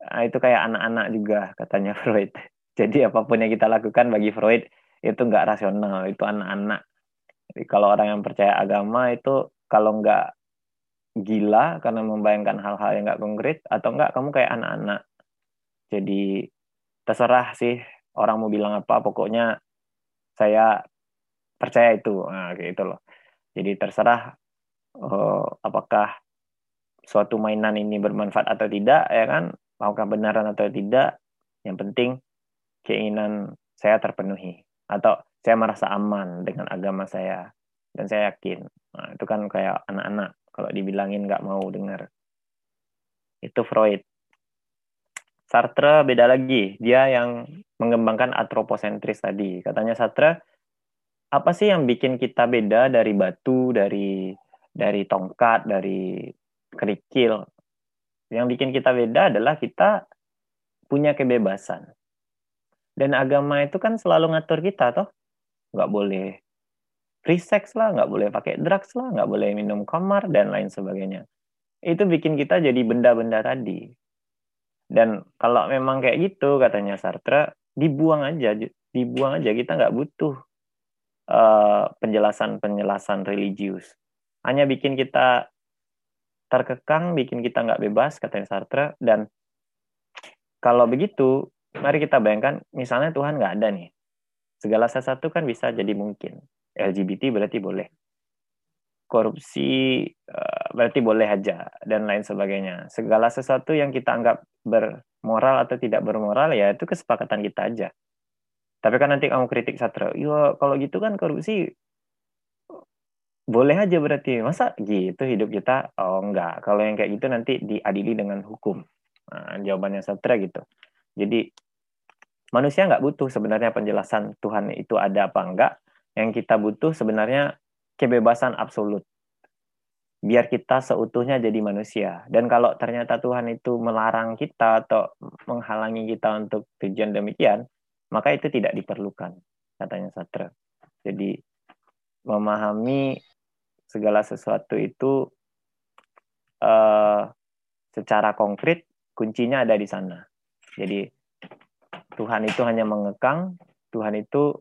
Nah, itu kayak anak-anak juga katanya Freud. Jadi apa pun yang kita lakukan bagi Freud itu nggak rasional, itu anak-anak. Jadi kalau orang yang percaya agama itu kalau nggak gila karena membayangkan hal-hal yang nggak konkret atau nggak kamu kayak anak-anak. Jadi terserah sih orang mau bilang apa, pokoknya saya percaya itu, nah, kayak gitu loh. Jadi terserah uh, apakah suatu mainan ini bermanfaat atau tidak ya kan? Apakah benaran atau tidak? Yang penting keinginan saya terpenuhi. Atau saya merasa aman dengan agama saya. Dan saya yakin. Nah, itu kan kayak anak-anak kalau dibilangin nggak mau dengar itu Freud Sartre beda lagi dia yang mengembangkan antroposentris tadi katanya Sartre apa sih yang bikin kita beda dari batu dari dari tongkat, dari kerikil. Yang bikin kita beda adalah kita punya kebebasan. Dan agama itu kan selalu ngatur kita, toh. Nggak boleh free sex lah, nggak boleh pakai drugs lah, nggak boleh minum kamar, dan lain sebagainya. Itu bikin kita jadi benda-benda tadi. Dan kalau memang kayak gitu, katanya Sartre, dibuang aja, dibuang aja. Kita nggak butuh eh, penjelasan-penjelasan uh, religius hanya bikin kita terkekang, bikin kita nggak bebas, katanya Sartre. Dan kalau begitu, mari kita bayangkan, misalnya Tuhan nggak ada nih. Segala sesuatu kan bisa jadi mungkin. LGBT berarti boleh. Korupsi uh, berarti boleh aja, dan lain sebagainya. Segala sesuatu yang kita anggap bermoral atau tidak bermoral, ya itu kesepakatan kita aja. Tapi kan nanti kamu kritik Sartre, iya kalau gitu kan korupsi boleh aja berarti masa gitu hidup kita oh enggak kalau yang kayak gitu nanti diadili dengan hukum nah, jawabannya satra gitu jadi manusia nggak butuh sebenarnya penjelasan Tuhan itu ada apa enggak yang kita butuh sebenarnya kebebasan absolut. Biar kita seutuhnya jadi manusia. Dan kalau ternyata Tuhan itu melarang kita atau menghalangi kita untuk tujuan demikian maka itu tidak diperlukan katanya Satra jadi memahami segala sesuatu itu uh, secara konkret kuncinya ada di sana. Jadi Tuhan itu hanya mengekang, Tuhan itu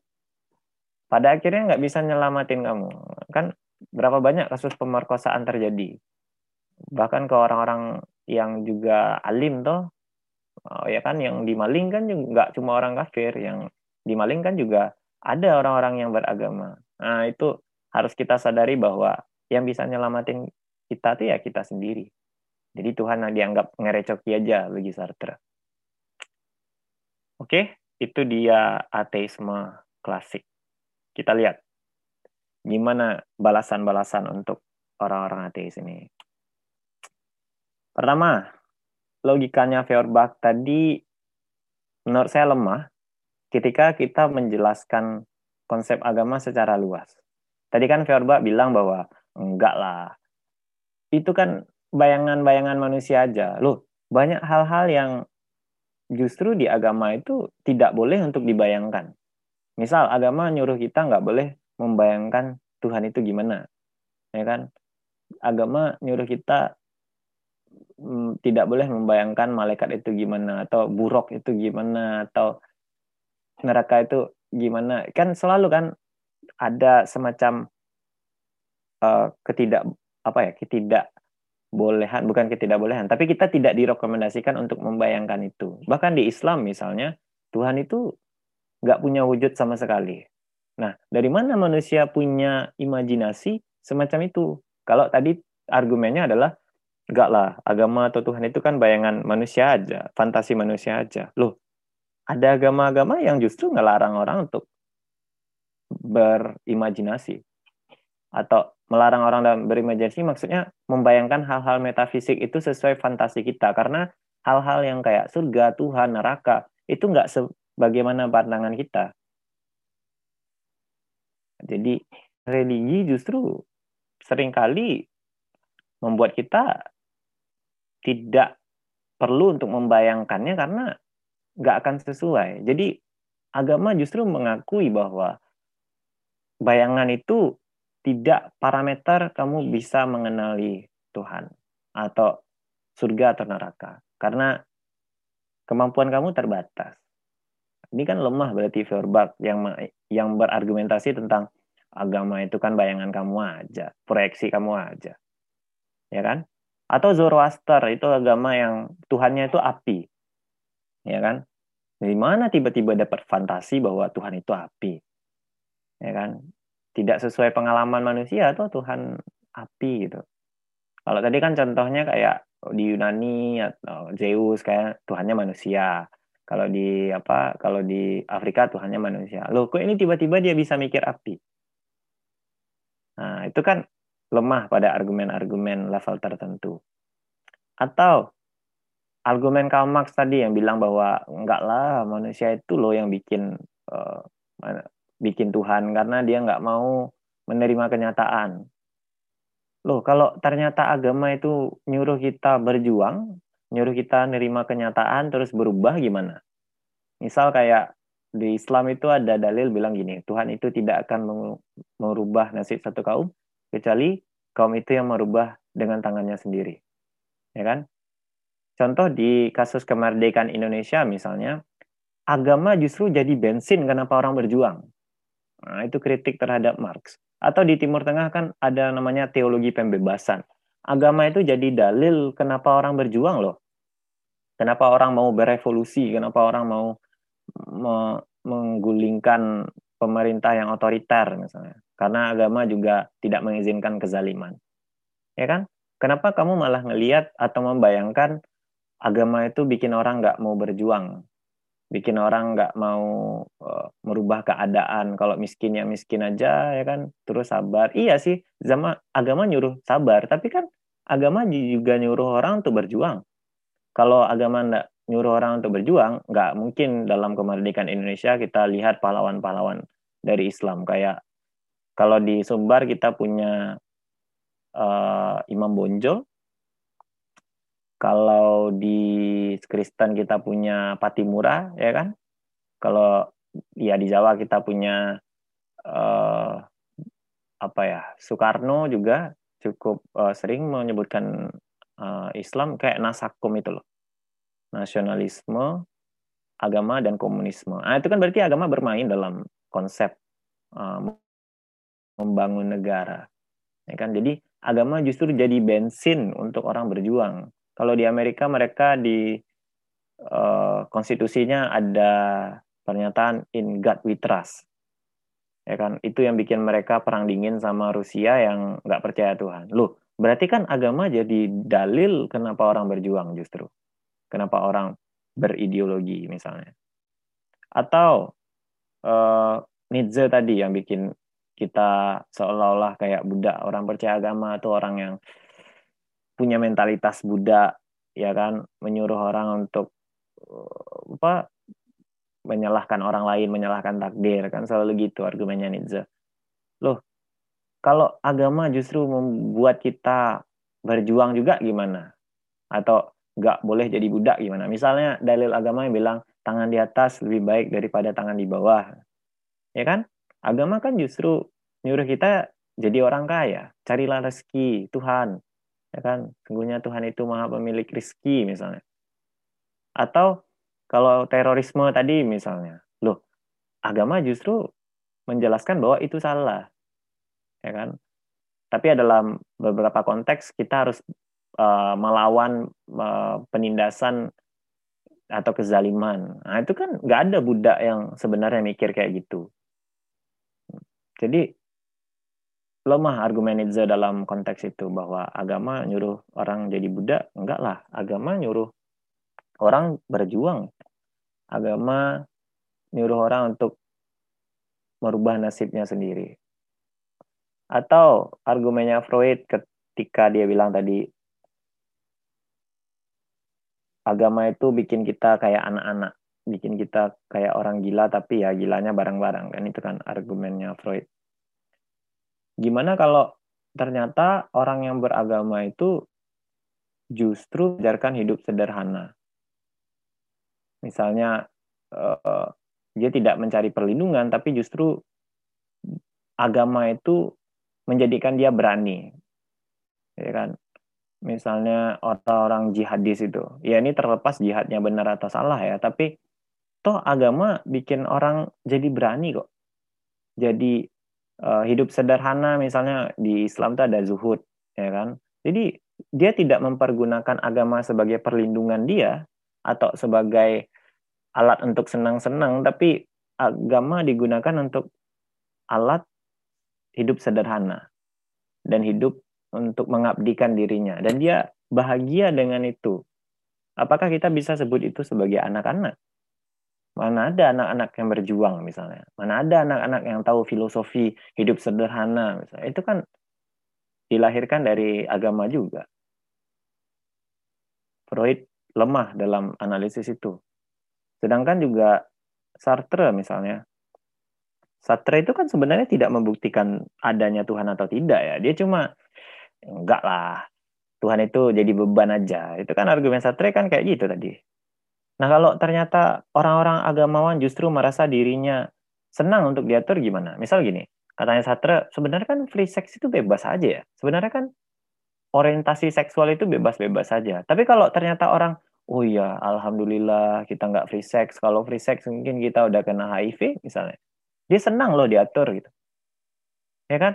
pada akhirnya nggak bisa nyelamatin kamu. Kan berapa banyak kasus pemerkosaan terjadi. Bahkan ke orang-orang yang juga alim toh, oh, ya kan yang dimaling kan juga nggak cuma orang kafir, yang dimaling kan juga ada orang-orang yang beragama. Nah itu harus kita sadari bahwa yang bisa nyelamatin kita tuh ya kita sendiri. Jadi Tuhan dianggap ngerecoki aja bagi Sartre. Oke, itu dia ateisme klasik. Kita lihat gimana balasan-balasan untuk orang-orang ateis ini. Pertama, logikanya Feuerbach tadi menurut saya lemah ketika kita menjelaskan konsep agama secara luas. Tadi kan Feuerbach bilang bahwa enggak lah. Itu kan bayangan-bayangan manusia aja. Loh, banyak hal-hal yang justru di agama itu tidak boleh untuk dibayangkan. Misal agama nyuruh kita nggak boleh membayangkan Tuhan itu gimana, ya kan? Agama nyuruh kita mm, tidak boleh membayangkan malaikat itu gimana atau buruk itu gimana atau neraka itu gimana. Kan selalu kan ada semacam uh, ketidak apa ya ketidak bolehan bukan ketidakbolehan tapi kita tidak direkomendasikan untuk membayangkan itu bahkan di Islam misalnya Tuhan itu nggak punya wujud sama sekali. Nah dari mana manusia punya imajinasi? Semacam itu. Kalau tadi argumennya adalah enggak lah agama atau Tuhan itu kan bayangan manusia aja fantasi manusia aja. Loh ada agama-agama yang justru ngelarang orang untuk berimajinasi? Atau melarang orang berimajinasi maksudnya membayangkan hal-hal metafisik itu sesuai fantasi kita. Karena hal-hal yang kayak surga, Tuhan, neraka itu nggak sebagaimana pandangan kita. Jadi religi justru sering kali membuat kita tidak perlu untuk membayangkannya karena nggak akan sesuai. Jadi agama justru mengakui bahwa bayangan itu tidak parameter kamu bisa mengenali Tuhan atau surga atau neraka karena kemampuan kamu terbatas. Ini kan lemah berarti verbal yang yang berargumentasi tentang agama itu kan bayangan kamu aja, proyeksi kamu aja. Ya kan? Atau Zoroaster itu agama yang Tuhannya itu api. Ya kan? Dari mana tiba-tiba dapat fantasi bahwa Tuhan itu api? Ya kan? tidak sesuai pengalaman manusia atau Tuhan api gitu. Kalau tadi kan contohnya kayak di Yunani atau Zeus kayak Tuhannya manusia. Kalau di apa? Kalau di Afrika Tuhannya manusia. Loh, kok ini tiba-tiba dia bisa mikir api? Nah, itu kan lemah pada argumen-argumen level tertentu. Atau argumen Karl Marx tadi yang bilang bahwa enggak lah manusia itu loh yang bikin uh, bikin Tuhan karena dia nggak mau menerima kenyataan. Loh, kalau ternyata agama itu nyuruh kita berjuang, nyuruh kita nerima kenyataan terus berubah gimana? Misal kayak di Islam itu ada dalil bilang gini, Tuhan itu tidak akan merubah nasib satu kaum kecuali kaum itu yang merubah dengan tangannya sendiri. Ya kan? Contoh di kasus kemerdekaan Indonesia misalnya, agama justru jadi bensin kenapa orang berjuang. Nah, itu kritik terhadap Marx. Atau di Timur Tengah kan ada namanya teologi pembebasan. Agama itu jadi dalil kenapa orang berjuang loh. Kenapa orang mau berevolusi, kenapa orang mau me menggulingkan pemerintah yang otoriter misalnya. Karena agama juga tidak mengizinkan kezaliman. Ya kan? Kenapa kamu malah ngeliat atau membayangkan agama itu bikin orang nggak mau berjuang? bikin orang nggak mau uh, merubah keadaan kalau miskin ya miskin aja ya kan terus sabar iya sih zaman agama nyuruh sabar tapi kan agama juga nyuruh orang untuk berjuang kalau agama nggak nyuruh orang untuk berjuang nggak mungkin dalam kemerdekaan Indonesia kita lihat pahlawan-pahlawan dari Islam kayak kalau di Sumbar kita punya uh, Imam Bonjol kalau di Kristen kita punya Patimura, ya kan? Kalau ya di Jawa kita punya uh, apa ya Soekarno juga cukup uh, sering menyebutkan uh, Islam kayak nasakum itu loh, nasionalisme, agama dan komunisme. Nah, itu kan berarti agama bermain dalam konsep uh, membangun negara, ya kan? Jadi agama justru jadi bensin untuk orang berjuang kalau di Amerika mereka di uh, konstitusinya ada pernyataan in God we trust. Ya kan, itu yang bikin mereka perang dingin sama Rusia yang nggak percaya Tuhan. Loh, berarti kan agama jadi dalil kenapa orang berjuang justru. Kenapa orang berideologi misalnya. Atau uh, Nietzsche tadi yang bikin kita seolah-olah kayak budak orang percaya agama atau orang yang punya mentalitas Buddha ya kan menyuruh orang untuk uh, apa menyalahkan orang lain menyalahkan takdir kan selalu gitu argumennya Nietzsche loh kalau agama justru membuat kita berjuang juga gimana? Atau nggak boleh jadi budak gimana? Misalnya dalil agama yang bilang tangan di atas lebih baik daripada tangan di bawah. Ya kan? Agama kan justru nyuruh kita jadi orang kaya. Carilah rezeki Tuhan. Ya kan? Sungguhnya Tuhan itu maha pemilik rizki misalnya. Atau kalau terorisme tadi misalnya. Loh agama justru menjelaskan bahwa itu salah ya kan? Tapi dalam beberapa konteks kita harus uh, melawan uh, penindasan atau kezaliman. Nah itu kan nggak ada budak yang sebenarnya mikir kayak gitu. Jadi lemah argumen Nietzsche dalam konteks itu bahwa agama nyuruh orang jadi budak enggak lah. Agama nyuruh orang berjuang. Agama nyuruh orang untuk merubah nasibnya sendiri Atau argumennya Freud ketika dia bilang tadi agama itu bikin kita kayak anak-anak, bikin kita kayak orang gila tapi ya gilanya bareng-bareng kan itu kan argumennya Freud. Gimana kalau ternyata orang yang beragama itu justru mengajarkan hidup sederhana. Misalnya uh, dia tidak mencari perlindungan tapi justru agama itu menjadikan dia berani. Ya kan? misalnya orang-orang jihadis itu, ya ini terlepas jihadnya benar atau salah ya, tapi toh agama bikin orang jadi berani kok. Jadi uh, hidup sederhana misalnya di Islam tuh ada zuhud, ya kan? Jadi dia tidak mempergunakan agama sebagai perlindungan dia atau sebagai alat untuk senang-senang, tapi agama digunakan untuk alat hidup sederhana dan hidup untuk mengabdikan dirinya dan dia bahagia dengan itu. Apakah kita bisa sebut itu sebagai anak-anak? Mana ada anak-anak yang berjuang misalnya? Mana ada anak-anak yang tahu filosofi hidup sederhana misalnya? Itu kan dilahirkan dari agama juga. Freud lemah dalam analisis itu. Sedangkan juga Sartre misalnya. Sartre itu kan sebenarnya tidak membuktikan adanya Tuhan atau tidak ya. Dia cuma enggak lah Tuhan itu jadi beban aja. Itu kan argumen Sartre kan kayak gitu tadi. Nah kalau ternyata orang-orang agamawan justru merasa dirinya senang untuk diatur gimana? Misal gini katanya Sartre sebenarnya kan free sex itu bebas aja ya. Sebenarnya kan orientasi seksual itu bebas-bebas saja tapi kalau ternyata orang oh iya alhamdulillah kita nggak free sex. Kalau free sex mungkin kita udah kena HIV misalnya dia senang loh diatur gitu ya kan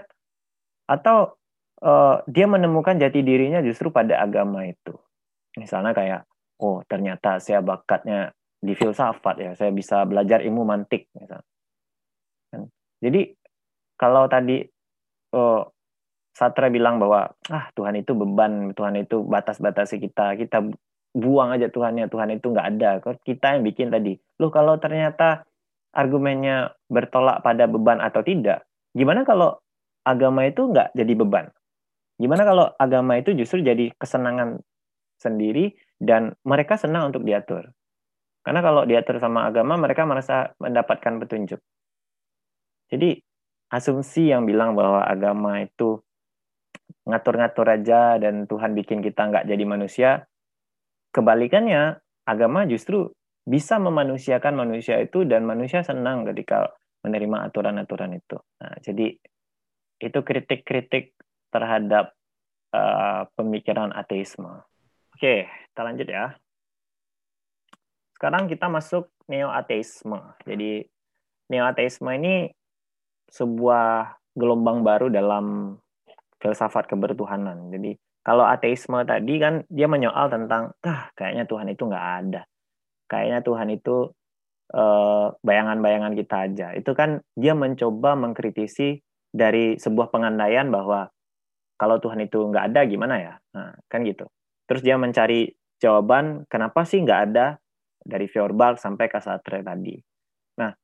atau uh, dia menemukan jati dirinya justru pada agama itu. Misalnya kayak, oh ternyata saya bakatnya di filsafat ya, saya bisa belajar ilmu mantik misalnya. Kan? Jadi kalau tadi uh, Satra bilang bahwa ah Tuhan itu beban, Tuhan itu batas-batasi kita, kita buang aja Tuhannya, Tuhan itu nggak ada. Kita yang bikin tadi. Loh kalau ternyata argumennya bertolak pada beban atau tidak, gimana kalau agama itu nggak jadi beban? Gimana kalau agama itu justru jadi kesenangan sendiri dan mereka senang untuk diatur? Karena kalau diatur sama agama, mereka merasa mendapatkan petunjuk. Jadi asumsi yang bilang bahwa agama itu ngatur-ngatur aja dan Tuhan bikin kita nggak jadi manusia, kebalikannya agama justru bisa memanusiakan manusia itu dan manusia senang ketika menerima aturan-aturan itu. Nah, jadi itu kritik-kritik terhadap uh, pemikiran ateisme. Oke, kita lanjut ya. Sekarang kita masuk neo-ateisme. Jadi neo-ateisme ini sebuah gelombang baru dalam filsafat kebertuhanan. Jadi kalau ateisme tadi kan dia menyoal tentang, ah kayaknya Tuhan itu nggak ada. Kayaknya Tuhan itu eh, bayangan-bayangan kita aja. Itu kan dia mencoba mengkritisi dari sebuah pengandaian bahwa kalau Tuhan itu nggak ada gimana ya? Nah, kan gitu. Terus dia mencari jawaban kenapa sih nggak ada dari Feuerbach sampai ke Sartre tadi. Nah,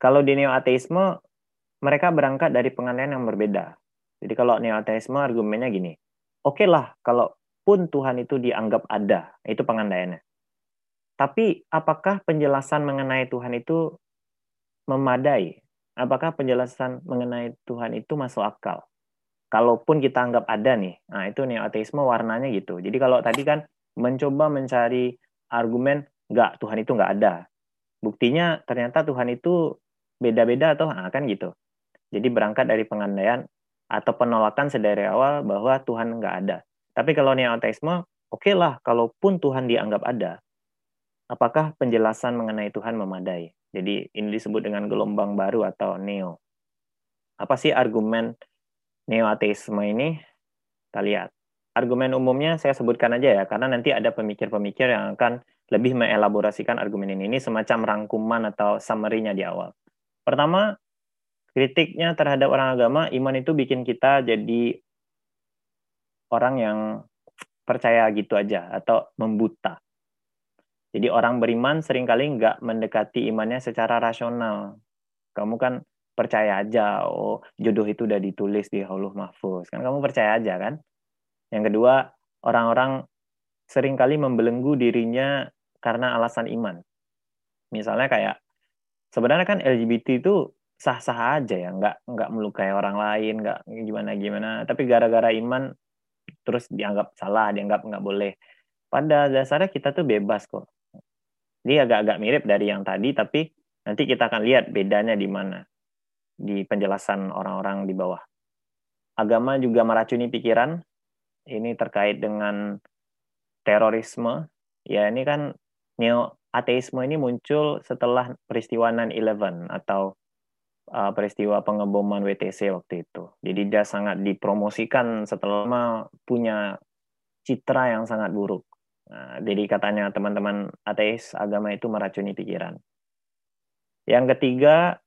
kalau di neo-ateisme mereka berangkat dari pengandaian yang berbeda. Jadi kalau neo-ateisme argumennya gini, oke okay lah kalau pun Tuhan itu dianggap ada, itu pengandaiannya. Tapi apakah penjelasan mengenai Tuhan itu memadai? Apakah penjelasan mengenai Tuhan itu masuk akal? kalaupun kita anggap ada nih, nah itu neo-ateisme warnanya gitu. Jadi kalau tadi kan mencoba mencari argumen nggak Tuhan itu nggak ada, buktinya ternyata Tuhan itu beda-beda atau ah, kan gitu. Jadi berangkat dari pengandaian atau penolakan sedari awal bahwa Tuhan nggak ada. Tapi kalau neo-ateisme, oke okay lah, kalaupun Tuhan dianggap ada, apakah penjelasan mengenai Tuhan memadai? Jadi ini disebut dengan gelombang baru atau neo. Apa sih argumen neo-ateisme ini, kita lihat. Argumen umumnya saya sebutkan aja ya, karena nanti ada pemikir-pemikir yang akan lebih mengelaborasikan argumen ini. Ini semacam rangkuman atau summary-nya di awal. Pertama, kritiknya terhadap orang agama, iman itu bikin kita jadi orang yang percaya gitu aja, atau membuta. Jadi orang beriman sering kali nggak mendekati imannya secara rasional. Kamu kan percaya aja, oh jodoh itu udah ditulis di Allah Mahfuz. Kan kamu percaya aja kan? Yang kedua, orang-orang sering kali membelenggu dirinya karena alasan iman. Misalnya kayak sebenarnya kan LGBT itu sah-sah aja ya, nggak nggak melukai orang lain, nggak gimana gimana. Tapi gara-gara iman terus dianggap salah, dianggap nggak boleh. Pada dasarnya kita tuh bebas kok. Dia agak-agak mirip dari yang tadi, tapi nanti kita akan lihat bedanya di mana di penjelasan orang-orang di bawah. Agama juga meracuni pikiran. Ini terkait dengan terorisme. Ya ini kan neo ateisme ini muncul setelah peristiwa 9/11 atau uh, peristiwa pengeboman WTC waktu itu. Jadi dia sangat dipromosikan setelah punya citra yang sangat buruk. Nah, jadi katanya teman-teman ateis agama itu meracuni pikiran. Yang ketiga,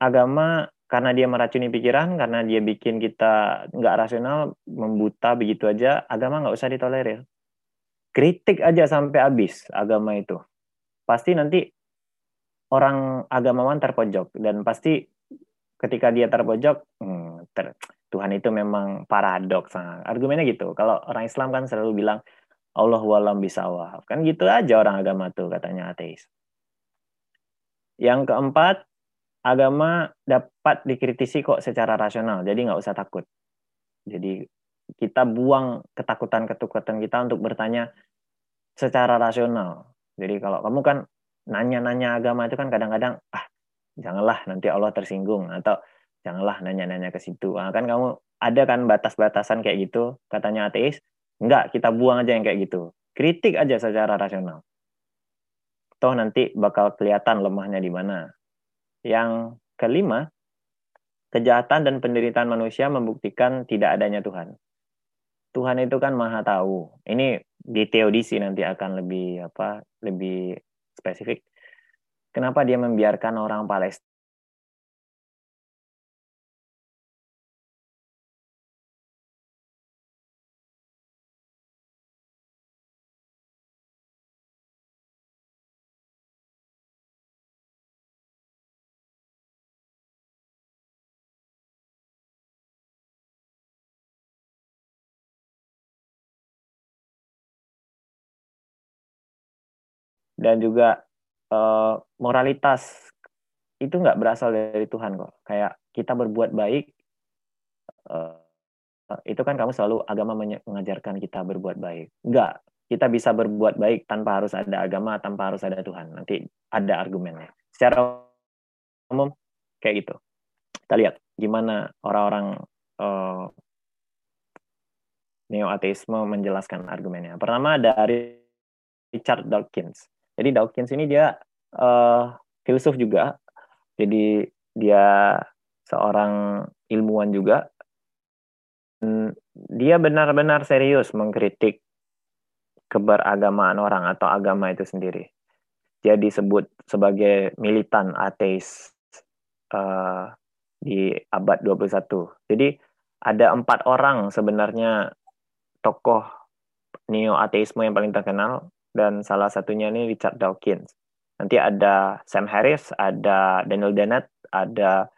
agama karena dia meracuni pikiran, karena dia bikin kita nggak rasional, membuta begitu aja, agama nggak usah ditolerir. Kritik aja sampai habis agama itu. Pasti nanti orang agamawan terpojok dan pasti ketika dia terpojok hmm, ter, Tuhan itu memang paradoks nah, argumennya gitu kalau orang Islam kan selalu bilang Allah walam bisawab kan gitu aja orang agama tuh katanya ateis yang keempat agama dapat dikritisi kok secara rasional jadi nggak usah takut jadi kita buang ketakutan-ketakutan kita untuk bertanya secara rasional jadi kalau kamu kan nanya-nanya agama itu kan kadang-kadang ah janganlah nanti Allah tersinggung atau janganlah nanya-nanya ke situ. Nah, kan kamu ada kan batas-batasan kayak gitu katanya ateis. Enggak, kita buang aja yang kayak gitu. Kritik aja secara rasional. Toh nanti bakal kelihatan lemahnya di mana. Yang kelima, kejahatan dan penderitaan manusia membuktikan tidak adanya Tuhan. Tuhan itu kan maha tahu. Ini di teodisi nanti akan lebih apa lebih spesifik. Kenapa dia membiarkan orang Palestina dan juga uh, moralitas itu nggak berasal dari Tuhan kok. Kayak kita berbuat baik, uh, itu kan kamu selalu agama mengajarkan kita berbuat baik. Enggak, kita bisa berbuat baik tanpa harus ada agama, tanpa harus ada Tuhan. Nanti ada argumennya. Secara umum kayak gitu. Kita lihat gimana orang-orang uh, neo-ateisme menjelaskan argumennya. Pertama dari Richard Dawkins. Jadi Dawkins ini dia uh, filsuf juga. Jadi dia seorang ilmuwan juga. Dia benar-benar serius mengkritik keberagamaan orang atau agama itu sendiri. Dia disebut sebagai militan ateis uh, di abad 21. Jadi ada empat orang sebenarnya tokoh neo-ateisme yang paling terkenal dan salah satunya ini Richard Dawkins. Nanti ada Sam Harris, ada Daniel Dennett, ada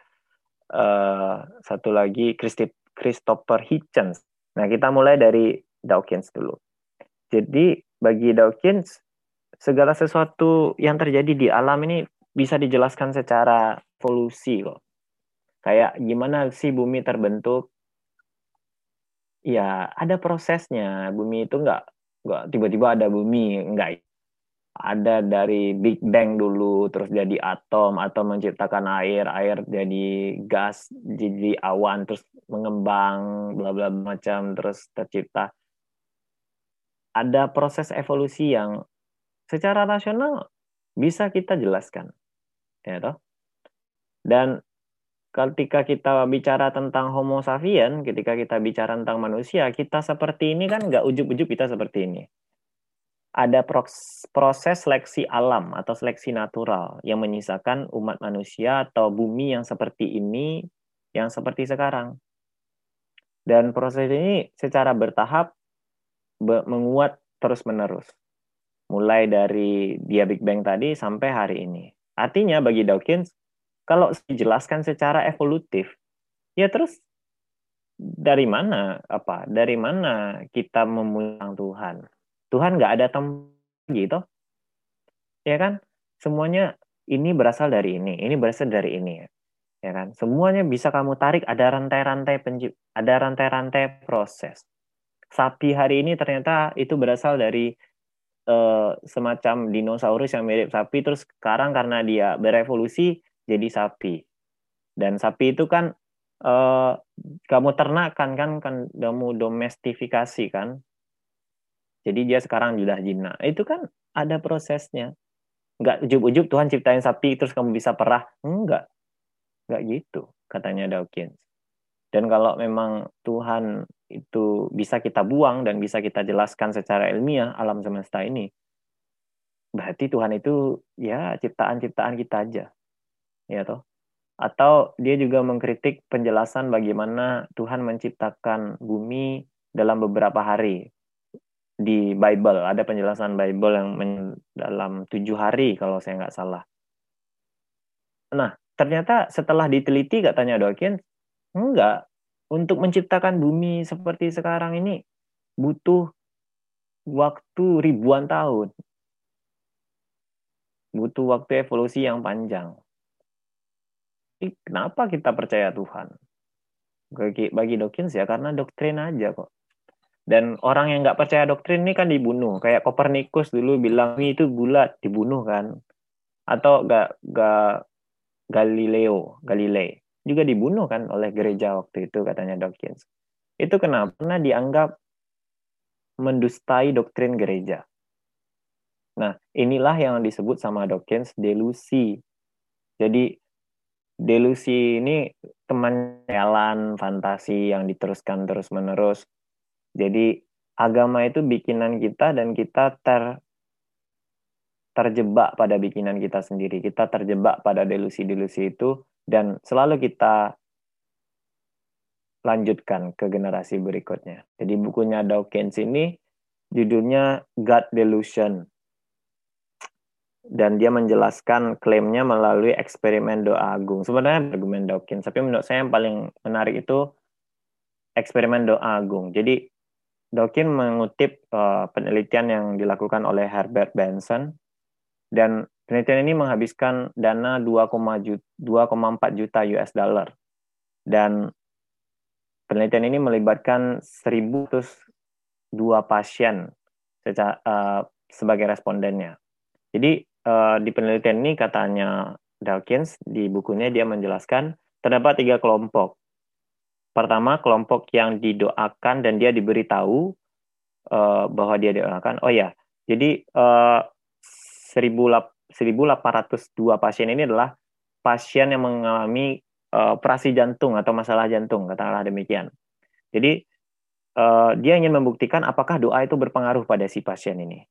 uh, satu lagi Christopher Hitchens. Nah, kita mulai dari Dawkins dulu. Jadi, bagi Dawkins, segala sesuatu yang terjadi di alam ini bisa dijelaskan secara evolusi kok. Kayak gimana sih bumi terbentuk? Ya, ada prosesnya. Bumi itu nggak nggak tiba-tiba ada bumi enggak. Ada dari Big Bang dulu terus jadi atom atau menciptakan air air jadi gas jadi awan terus mengembang bla bla macam terus tercipta. Ada proses evolusi yang secara rasional bisa kita jelaskan ya toh? Dan ketika kita bicara tentang Homo sapien, ketika kita bicara tentang manusia, kita seperti ini kan nggak ujuk-ujuk kita seperti ini. Ada proses seleksi alam atau seleksi natural yang menyisakan umat manusia atau bumi yang seperti ini, yang seperti sekarang. Dan proses ini secara bertahap menguat terus-menerus. Mulai dari dia Big Bang tadi sampai hari ini. Artinya bagi Dawkins, kalau dijelaskan secara evolutif, ya terus dari mana apa? Dari mana kita memuliakan Tuhan? Tuhan nggak ada tempat gitu, ya kan? Semuanya ini berasal dari ini, ini berasal dari ini, ya kan? Semuanya bisa kamu tarik ada rantai-rantai pencip, ada rantai-rantai proses. Sapi hari ini ternyata itu berasal dari uh, semacam dinosaurus yang mirip sapi, terus sekarang karena dia berevolusi jadi sapi. Dan sapi itu kan uh, kamu ternakan kan kan kamu domestifikasi kan. Jadi dia sekarang sudah jinak. Itu kan ada prosesnya. Enggak ujub-ujub Tuhan ciptain sapi terus kamu bisa perah. Enggak. Enggak gitu katanya Dawkins. Dan kalau memang Tuhan itu bisa kita buang dan bisa kita jelaskan secara ilmiah alam semesta ini, berarti Tuhan itu ya ciptaan-ciptaan kita aja ya toh. Atau dia juga mengkritik penjelasan bagaimana Tuhan menciptakan bumi dalam beberapa hari. Di Bible ada penjelasan Bible yang men, dalam tujuh hari kalau saya nggak salah. Nah ternyata setelah diteliti katanya Dawkins enggak. Untuk menciptakan bumi seperti sekarang ini butuh waktu ribuan tahun. Butuh waktu evolusi yang panjang kenapa kita percaya Tuhan? Bagi, bagi Dawkins ya karena doktrin aja kok. Dan orang yang nggak percaya doktrin ini kan dibunuh. Kayak Kopernikus dulu bilang itu bulat, dibunuh kan. Atau gak, gak Galileo, Galilei juga dibunuh kan oleh gereja waktu itu katanya Dawkins. Itu kenapa? Karena dianggap mendustai doktrin gereja. Nah, inilah yang disebut sama Dawkins delusi. Jadi delusi ini teman jalan fantasi yang diteruskan terus-menerus. Jadi agama itu bikinan kita dan kita ter terjebak pada bikinan kita sendiri. Kita terjebak pada delusi-delusi itu dan selalu kita lanjutkan ke generasi berikutnya. Jadi bukunya Dawkins ini judulnya God Delusion dan dia menjelaskan klaimnya melalui eksperimen doa agung. Sebenarnya argumen Dawkins, tapi menurut saya yang paling menarik itu eksperimen doa agung. Jadi Dawkins mengutip uh, penelitian yang dilakukan oleh Herbert Benson dan penelitian ini menghabiskan dana 2,4 juta US dollar dan penelitian ini melibatkan 1.002 pasien secara, uh, sebagai respondennya. Jadi uh, di penelitian ini katanya Dawkins di bukunya dia menjelaskan terdapat tiga kelompok. Pertama kelompok yang didoakan dan dia diberitahu uh, bahwa dia didoakan. Oh ya, jadi uh, 1802 pasien ini adalah pasien yang mengalami uh, operasi jantung atau masalah jantung, katakanlah demikian. Jadi uh, dia ingin membuktikan apakah doa itu berpengaruh pada si pasien ini.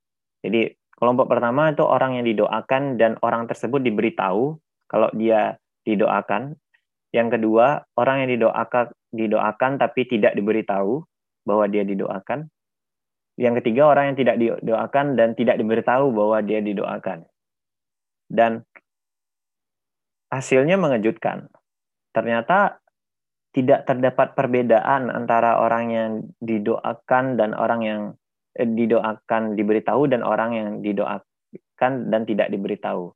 Jadi Kelompok pertama itu orang yang didoakan dan orang tersebut diberitahu kalau dia didoakan. Yang kedua, orang yang didoakan didoakan tapi tidak diberitahu bahwa dia didoakan. Yang ketiga, orang yang tidak didoakan dan tidak diberitahu bahwa dia didoakan. Dan hasilnya mengejutkan. Ternyata tidak terdapat perbedaan antara orang yang didoakan dan orang yang didoakan diberitahu dan orang yang didoakan dan tidak diberitahu.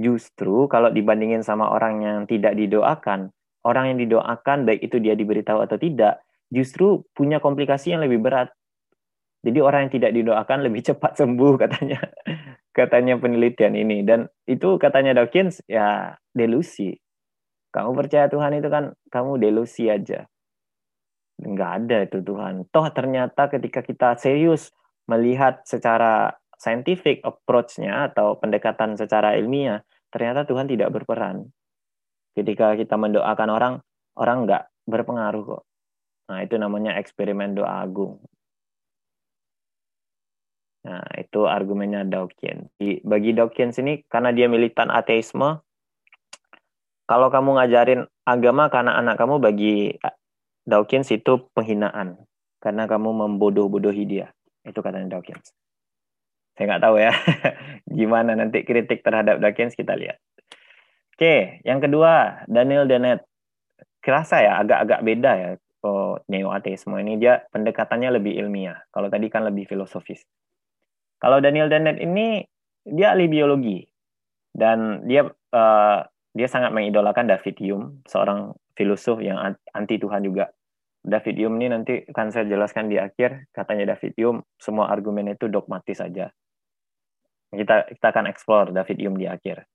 Justru kalau dibandingin sama orang yang tidak didoakan, orang yang didoakan baik itu dia diberitahu atau tidak, justru punya komplikasi yang lebih berat. Jadi orang yang tidak didoakan lebih cepat sembuh katanya. katanya penelitian ini dan itu katanya Dawkins ya delusi. Kamu percaya Tuhan itu kan kamu delusi aja nggak ada itu Tuhan. Toh ternyata ketika kita serius melihat secara scientific approach-nya atau pendekatan secara ilmiah, ternyata Tuhan tidak berperan. Ketika kita mendoakan orang, orang nggak berpengaruh kok. Nah, itu namanya eksperimen doa agung. Nah, itu argumennya Dawkins. Bagi Dawkins ini, karena dia militan ateisme, kalau kamu ngajarin agama karena anak kamu bagi Dawkins itu penghinaan karena kamu membodoh-bodohi dia. Itu katanya Dawkins. Saya nggak tahu ya gimana nanti kritik terhadap Dawkins kita lihat. Oke, yang kedua Daniel Dennett. Kerasa ya agak-agak beda ya oh, neo ateisme ini dia pendekatannya lebih ilmiah. Kalau tadi kan lebih filosofis. Kalau Daniel Dennett ini dia ahli biologi dan dia uh, dia sangat mengidolakan David Hume, seorang filosof yang anti Tuhan juga. David Hume ini nanti akan saya jelaskan di akhir. Katanya David Hume, semua argumen itu dogmatis saja. Kita kita akan explore David Hume di akhir.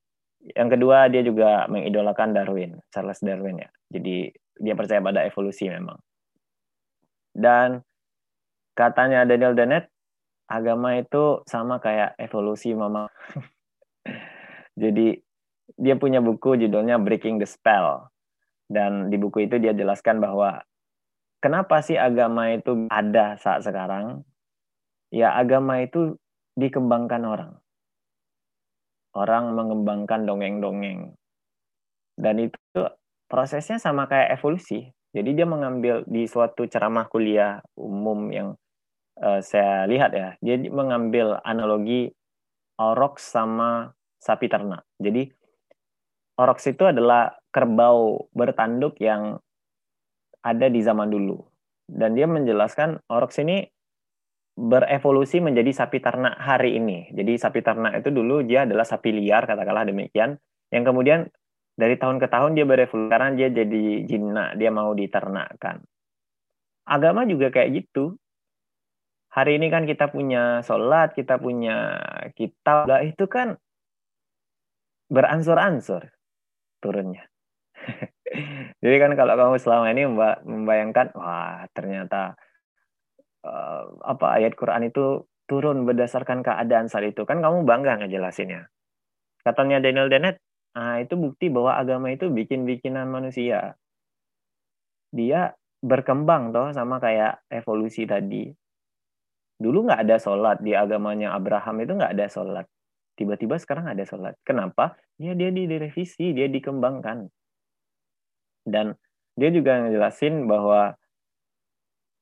Yang kedua, dia juga mengidolakan Darwin, Charles Darwin ya. Jadi dia percaya pada evolusi memang. Dan katanya Daniel Dennett, agama itu sama kayak evolusi mama. Jadi dia punya buku judulnya Breaking the Spell. Dan di buku itu dia jelaskan bahwa kenapa sih agama itu ada saat sekarang? Ya agama itu dikembangkan orang. Orang mengembangkan dongeng-dongeng. Dan itu prosesnya sama kayak evolusi. Jadi dia mengambil di suatu ceramah kuliah umum yang uh, saya lihat ya, dia mengambil analogi oroks sama sapi ternak. Jadi oroks itu adalah kerbau bertanduk yang ada di zaman dulu. Dan dia menjelaskan Orox ini berevolusi menjadi sapi ternak hari ini. Jadi sapi ternak itu dulu dia adalah sapi liar, katakanlah demikian. Yang kemudian dari tahun ke tahun dia berevolusi karena dia jadi jinak, dia mau diternakkan. Agama juga kayak gitu. Hari ini kan kita punya sholat, kita punya kitab, itu kan beransur-ansur turunnya. Jadi kan kalau kamu selama ini membayangkan, wah ternyata uh, apa ayat Quran itu turun berdasarkan keadaan saat itu, kan kamu bangga ngejelasinnya. Katanya Daniel Dennett, ah itu bukti bahwa agama itu bikin-bikinan manusia. Dia berkembang toh sama kayak evolusi tadi. Dulu nggak ada sholat di agamanya Abraham itu nggak ada sholat. Tiba-tiba sekarang ada sholat. Kenapa? Ya dia direvisi, dia dikembangkan dan dia juga ngejelasin bahwa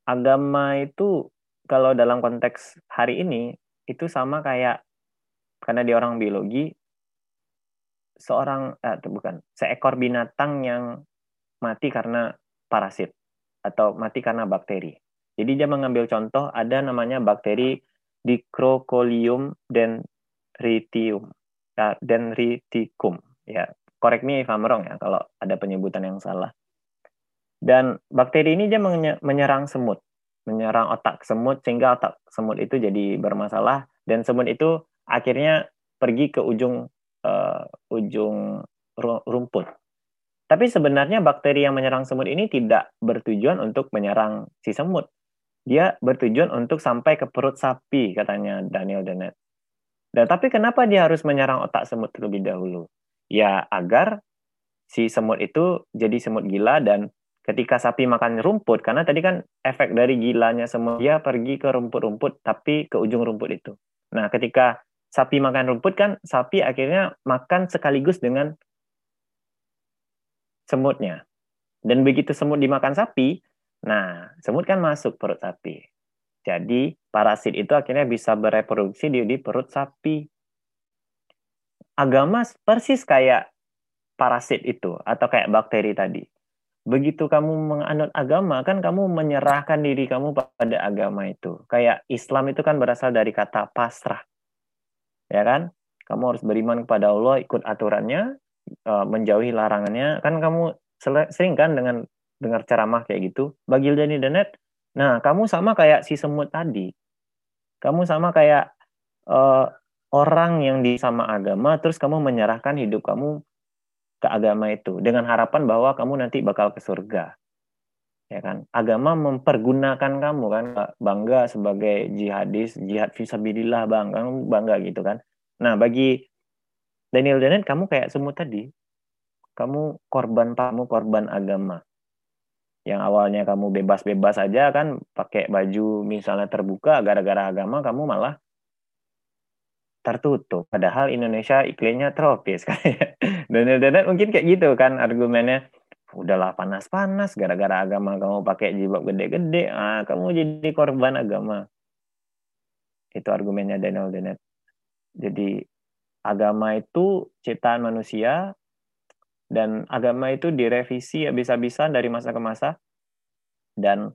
agama itu kalau dalam konteks hari ini itu sama kayak karena dia orang biologi seorang eh, bukan seekor binatang yang mati karena parasit atau mati karena bakteri. Jadi dia mengambil contoh ada namanya bakteri Dicrocolium dendritium ya, dendriticum ya correct me if ya kalau ada penyebutan yang salah. Dan bakteri ini dia menyerang semut, menyerang otak semut sehingga otak semut itu jadi bermasalah dan semut itu akhirnya pergi ke ujung uh, ujung rumput. Tapi sebenarnya bakteri yang menyerang semut ini tidak bertujuan untuk menyerang si semut. Dia bertujuan untuk sampai ke perut sapi, katanya Daniel Dennett. Dan tapi kenapa dia harus menyerang otak semut terlebih dahulu? ya agar si semut itu jadi semut gila dan ketika sapi makan rumput karena tadi kan efek dari gilanya semut dia pergi ke rumput-rumput tapi ke ujung rumput itu. Nah, ketika sapi makan rumput kan sapi akhirnya makan sekaligus dengan semutnya. Dan begitu semut dimakan sapi, nah semut kan masuk perut sapi. Jadi parasit itu akhirnya bisa bereproduksi di, di perut sapi agama persis kayak parasit itu atau kayak bakteri tadi. Begitu kamu menganut agama, kan kamu menyerahkan diri kamu pada agama itu. Kayak Islam itu kan berasal dari kata pasrah. Ya kan? Kamu harus beriman kepada Allah, ikut aturannya, eh, menjauhi larangannya. Kan kamu sering kan dengan dengar ceramah kayak gitu. Bagi Dani Danet, nah kamu sama kayak si semut tadi. Kamu sama kayak uh, orang yang di sama agama terus kamu menyerahkan hidup kamu ke agama itu dengan harapan bahwa kamu nanti bakal ke surga. Ya kan? Agama mempergunakan kamu kan bangga sebagai jihadis jihad visabilillah bang kamu bangga gitu kan. Nah bagi Daniel Dennett kamu kayak semut tadi. Kamu korban kamu korban agama yang awalnya kamu bebas-bebas aja kan pakai baju misalnya terbuka gara-gara agama kamu malah tertutup. Padahal Indonesia iklimnya tropis kayak. Dan dan mungkin kayak gitu kan argumennya. Udahlah panas-panas gara-gara agama kamu pakai jilbab gede-gede, ah kamu jadi korban agama. Itu argumennya Daniel Dennett. Jadi agama itu ciptaan manusia dan agama itu direvisi habis-habisan dari masa ke masa. Dan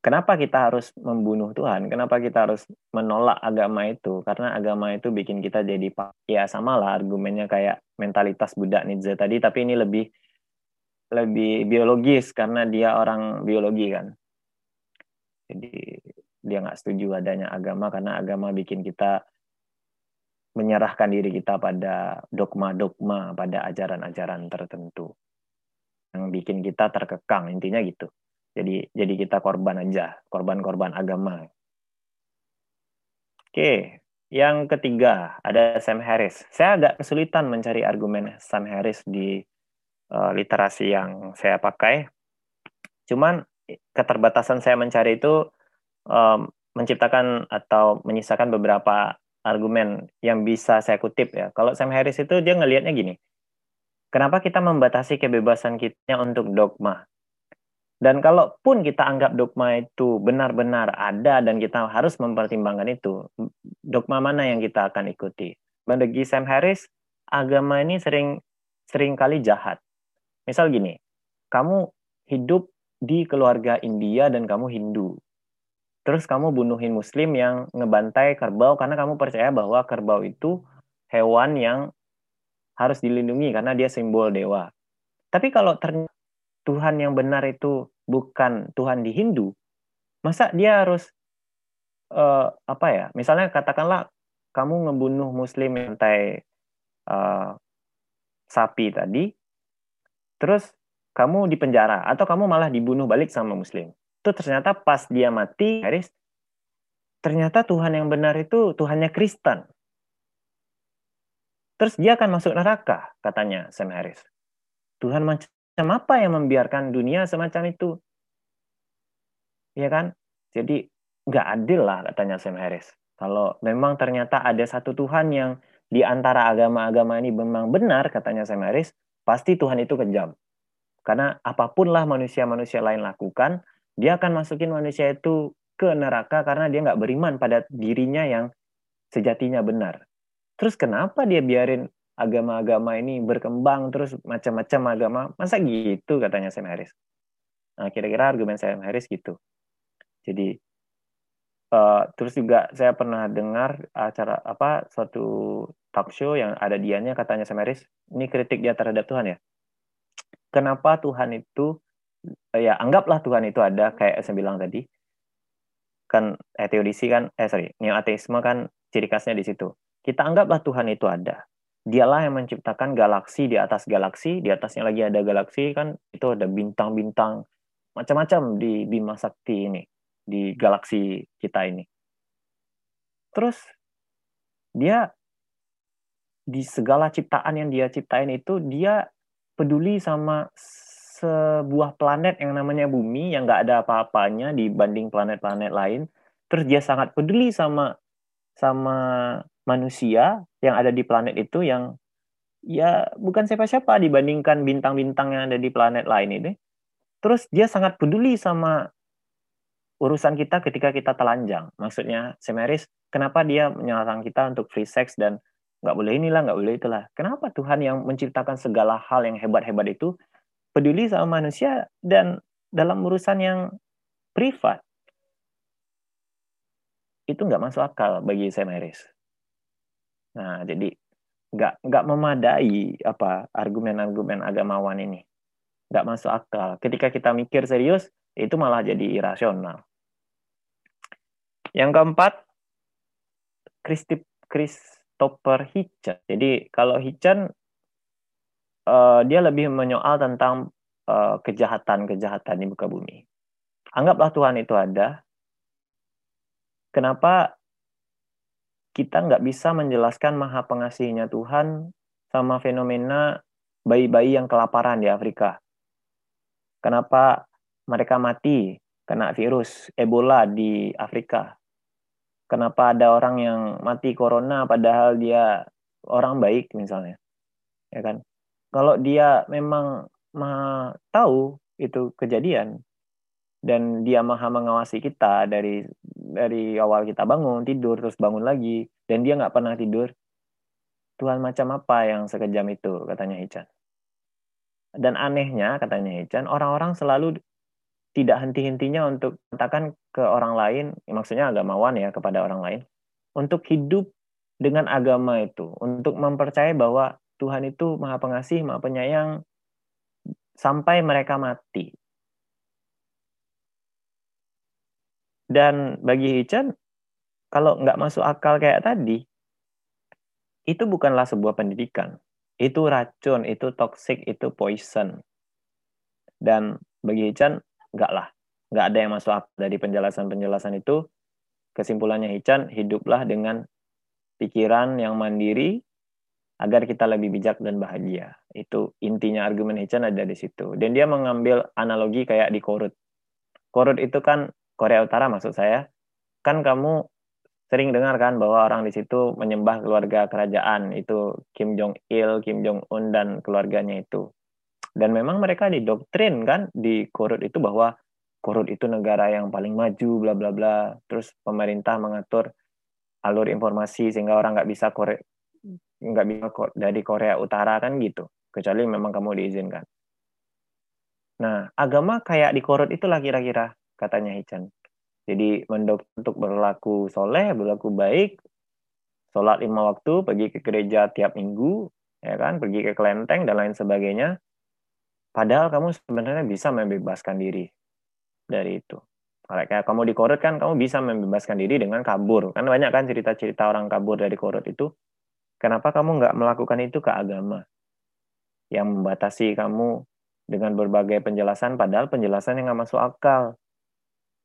kenapa kita harus membunuh Tuhan? Kenapa kita harus menolak agama itu? Karena agama itu bikin kita jadi ya sama lah argumennya kayak mentalitas budak Nietzsche tadi tapi ini lebih lebih biologis karena dia orang biologi kan. Jadi dia nggak setuju adanya agama karena agama bikin kita menyerahkan diri kita pada dogma-dogma, pada ajaran-ajaran tertentu yang bikin kita terkekang intinya gitu. Jadi jadi kita korban aja, korban-korban agama. Oke, yang ketiga ada Sam Harris. Saya agak kesulitan mencari argumen Sam Harris di uh, literasi yang saya pakai. Cuman keterbatasan saya mencari itu um, menciptakan atau menyisakan beberapa argumen yang bisa saya kutip ya. Kalau Sam Harris itu dia ngelihatnya gini. Kenapa kita membatasi kebebasan kita untuk dogma? Dan kalaupun kita anggap dogma itu benar-benar ada dan kita harus mempertimbangkan itu, dogma mana yang kita akan ikuti? Bagi Sam Harris, agama ini sering sering kali jahat. Misal gini, kamu hidup di keluarga India dan kamu Hindu terus kamu bunuhin muslim yang ngebantai kerbau karena kamu percaya bahwa kerbau itu hewan yang harus dilindungi karena dia simbol dewa. Tapi kalau ternyata Tuhan yang benar itu bukan Tuhan di Hindu, masa dia harus uh, apa ya? Misalnya katakanlah kamu ngebunuh muslim yang bantai uh, sapi tadi, terus kamu dipenjara atau kamu malah dibunuh balik sama muslim itu ternyata pas dia mati, Haris, ternyata Tuhan yang benar itu Tuhannya Kristen. Terus dia akan masuk neraka, katanya Sam Harris. Tuhan macam apa yang membiarkan dunia semacam itu? Ya kan? Jadi nggak adil lah, katanya Sam Harris. Kalau memang ternyata ada satu Tuhan yang di antara agama-agama ini memang benar, katanya Sam Harris, pasti Tuhan itu kejam. Karena apa pun lah manusia-manusia lain lakukan, dia akan masukin manusia itu ke neraka karena dia nggak beriman pada dirinya yang sejatinya benar. Terus kenapa dia biarin agama-agama ini berkembang terus macam-macam agama? Masa gitu katanya Sam Harris. Nah, kira-kira argumen Sam Harris gitu. Jadi uh, terus juga saya pernah dengar acara apa suatu talk show yang ada dianya katanya Sam Harris, ini kritik dia terhadap Tuhan ya. Kenapa Tuhan itu ya anggaplah Tuhan itu ada kayak saya bilang tadi. Kan eh, teodisi kan eh sorry neo ateisme kan ciri khasnya di situ. Kita anggaplah Tuhan itu ada. Dialah yang menciptakan galaksi di atas galaksi di atasnya lagi ada galaksi kan itu ada bintang-bintang macam-macam di Bima Sakti ini di galaksi kita ini. Terus dia di segala ciptaan yang dia ciptain itu dia peduli sama sebuah planet yang namanya bumi yang nggak ada apa-apanya dibanding planet-planet lain terus dia sangat peduli sama sama manusia yang ada di planet itu yang ya bukan siapa-siapa dibandingkan bintang-bintang yang ada di planet lain ini. Terus dia sangat peduli sama urusan kita ketika kita telanjang. Maksudnya Semeris kenapa dia menyalahkan kita untuk free sex dan nggak boleh inilah nggak boleh itulah. Kenapa Tuhan yang menciptakan segala hal yang hebat-hebat itu peduli sama manusia dan dalam urusan yang privat itu nggak masuk akal bagi saya Maris. Nah, jadi nggak nggak memadai apa argumen-argumen agamawan ini, nggak masuk akal. Ketika kita mikir serius, itu malah jadi irasional. Yang keempat, Christopher Hitchens. Jadi kalau Hitchens uh, dia lebih menyoal tentang uh, kejahatan-kejahatan di muka bumi. Anggaplah Tuhan itu ada. Kenapa kita nggak bisa menjelaskan maha pengasihnya Tuhan sama fenomena bayi-bayi yang kelaparan di Afrika? Kenapa mereka mati kena virus Ebola di Afrika? Kenapa ada orang yang mati corona padahal dia orang baik misalnya? Ya kan? Kalau dia memang maha tahu itu kejadian dan dia maha mengawasi kita dari dari awal kita bangun tidur terus bangun lagi dan dia nggak pernah tidur Tuhan macam apa yang sekejam itu? Katanya Hichan. Dan anehnya katanya Hichan, orang-orang selalu tidak henti-hentinya untuk katakan ke orang lain, maksudnya agamawan ya kepada orang lain, untuk hidup dengan agama itu, untuk mempercayai bahwa Tuhan itu maha pengasih, maha penyayang, sampai mereka mati. Dan bagi Hichan, kalau nggak masuk akal kayak tadi, itu bukanlah sebuah pendidikan. Itu racun, itu toxic, itu poison. Dan bagi Hichan, enggak lah. Enggak ada yang masuk akal dari penjelasan-penjelasan itu. Kesimpulannya Hichan, hiduplah dengan pikiran yang mandiri agar kita lebih bijak dan bahagia. Itu intinya argumen Hichan ada di situ. Dan dia mengambil analogi kayak di Korut. Korut itu kan Korea Utara maksud saya. Kan kamu sering dengar kan bahwa orang di situ menyembah keluarga kerajaan itu Kim Jong Il, Kim Jong Un dan keluarganya itu. Dan memang mereka didoktrin kan di Korut itu bahwa Korut itu negara yang paling maju bla bla bla. Terus pemerintah mengatur alur informasi sehingga orang nggak bisa nggak bisa dari Korea Utara kan gitu. Kecuali memang kamu diizinkan. Nah, agama kayak di Korut itulah kira-kira katanya Hichan. Jadi mendok untuk berlaku soleh, berlaku baik, sholat lima waktu, pergi ke gereja tiap minggu, ya kan, pergi ke kelenteng dan lain sebagainya. Padahal kamu sebenarnya bisa membebaskan diri dari itu. Kayak kamu di korut kan, kamu bisa membebaskan diri dengan kabur. Kan banyak kan cerita-cerita orang kabur dari korut itu. Kenapa kamu nggak melakukan itu ke agama? Yang membatasi kamu dengan berbagai penjelasan, padahal penjelasan yang nggak masuk akal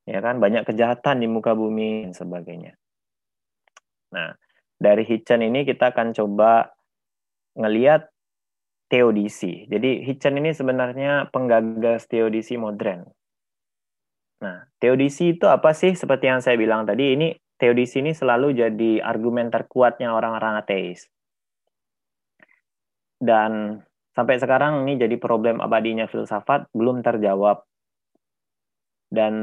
ya kan banyak kejahatan di muka bumi dan sebagainya. Nah, dari Hitchen ini kita akan coba ngeliat teodisi. Jadi Hitchen ini sebenarnya penggagas teodisi modern. Nah, teodisi itu apa sih? Seperti yang saya bilang tadi, ini teodisi ini selalu jadi argumen terkuatnya orang-orang ateis. Dan sampai sekarang ini jadi problem abadinya filsafat belum terjawab. Dan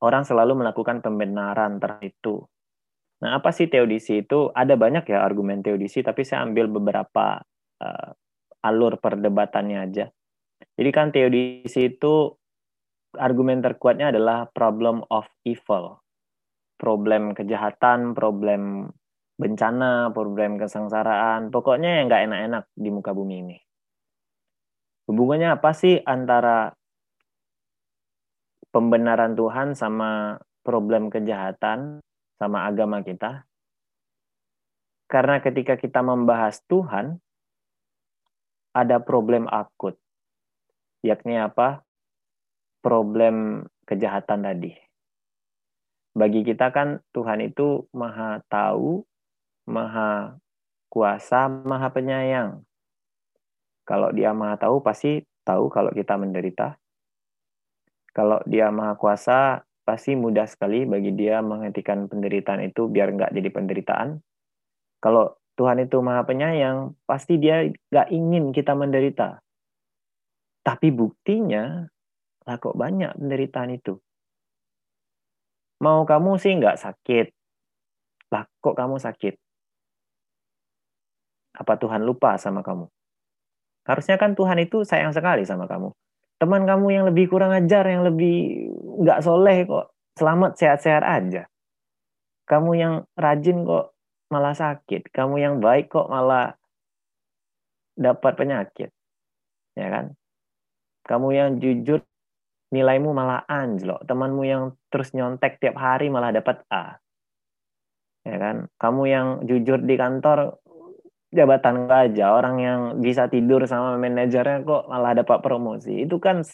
orang selalu melakukan pembenaran terhadap itu. Nah, apa sih teodisi itu? Ada banyak ya argumen teodisi, tapi saya ambil beberapa uh, alur perdebatannya aja. Jadi kan teodisi itu argumen terkuatnya adalah problem of evil. Problem kejahatan, problem bencana, problem kesengsaraan, pokoknya yang nggak enak-enak di muka bumi ini. Hubungannya apa sih antara pembenaran Tuhan sama problem kejahatan sama agama kita. Karena ketika kita membahas Tuhan, ada problem akut. Yakni apa? Problem kejahatan tadi. Bagi kita kan Tuhan itu maha tahu, maha kuasa, maha penyayang. Kalau dia maha tahu, pasti tahu kalau kita menderita. Kalau dia maha kuasa, pasti mudah sekali bagi dia menghentikan penderitaan itu biar nggak jadi penderitaan. Kalau Tuhan itu maha penyayang, pasti dia nggak ingin kita menderita. Tapi buktinya, lah kok banyak penderitaan itu. Mau kamu sih nggak sakit. Lah kok kamu sakit? Apa Tuhan lupa sama kamu? Harusnya kan Tuhan itu sayang sekali sama kamu teman kamu yang lebih kurang ajar, yang lebih nggak soleh kok selamat sehat-sehat aja. Kamu yang rajin kok malah sakit. Kamu yang baik kok malah dapat penyakit. Ya kan? Kamu yang jujur nilaimu malah anjlok. Temanmu yang terus nyontek tiap hari malah dapat A. Ya kan? Kamu yang jujur di kantor jabatan aja orang yang bisa tidur sama manajernya kok malah dapat promosi itu kan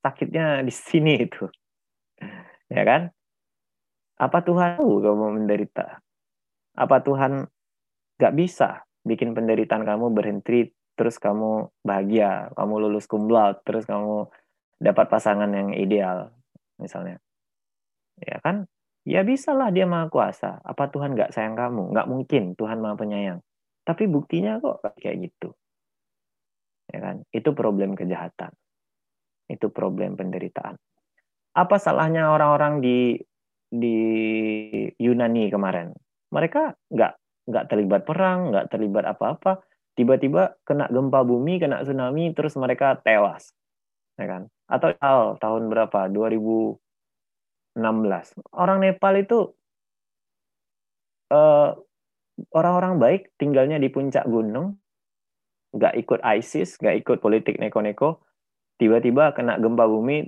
sakitnya di sini itu ya kan apa Tuhan tahu kamu menderita apa Tuhan gak bisa bikin penderitaan kamu berhenti terus kamu bahagia kamu lulus cum terus kamu dapat pasangan yang ideal misalnya ya kan ya bisa lah dia maha kuasa apa Tuhan gak sayang kamu nggak mungkin Tuhan maha penyayang tapi buktinya kok kayak gitu. Ya kan? Itu problem kejahatan. Itu problem penderitaan. Apa salahnya orang-orang di di Yunani kemarin? Mereka nggak nggak terlibat perang, nggak terlibat apa-apa, tiba-tiba kena gempa bumi, kena tsunami, terus mereka tewas, ya kan? Atau tahun berapa? 2016. Orang Nepal itu eh, orang-orang baik tinggalnya di puncak gunung, nggak ikut ISIS, nggak ikut politik neko-neko, tiba-tiba kena gempa bumi,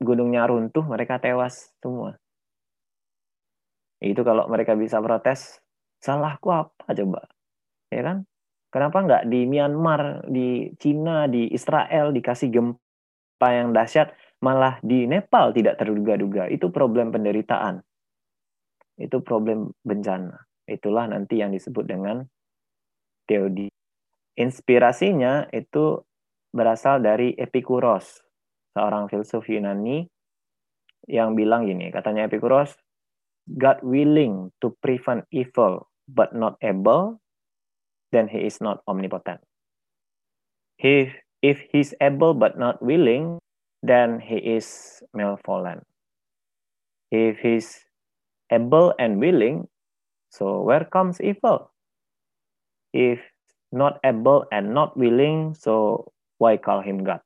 gunungnya runtuh, mereka tewas semua. Itu kalau mereka bisa protes, salahku apa coba? Ya kan? Kenapa nggak di Myanmar, di Cina, di Israel dikasih gempa yang dahsyat, malah di Nepal tidak terduga-duga? Itu problem penderitaan. Itu problem bencana. Itulah nanti yang disebut dengan teodi. Inspirasinya itu berasal dari Epikuros, seorang filsuf Yunani yang bilang gini, katanya Epikuros, God willing to prevent evil but not able then he is not omnipotent. If, if he's able but not willing, then he is malevolent. If he's able and willing, so where comes evil? If not able and not willing, so why call him God?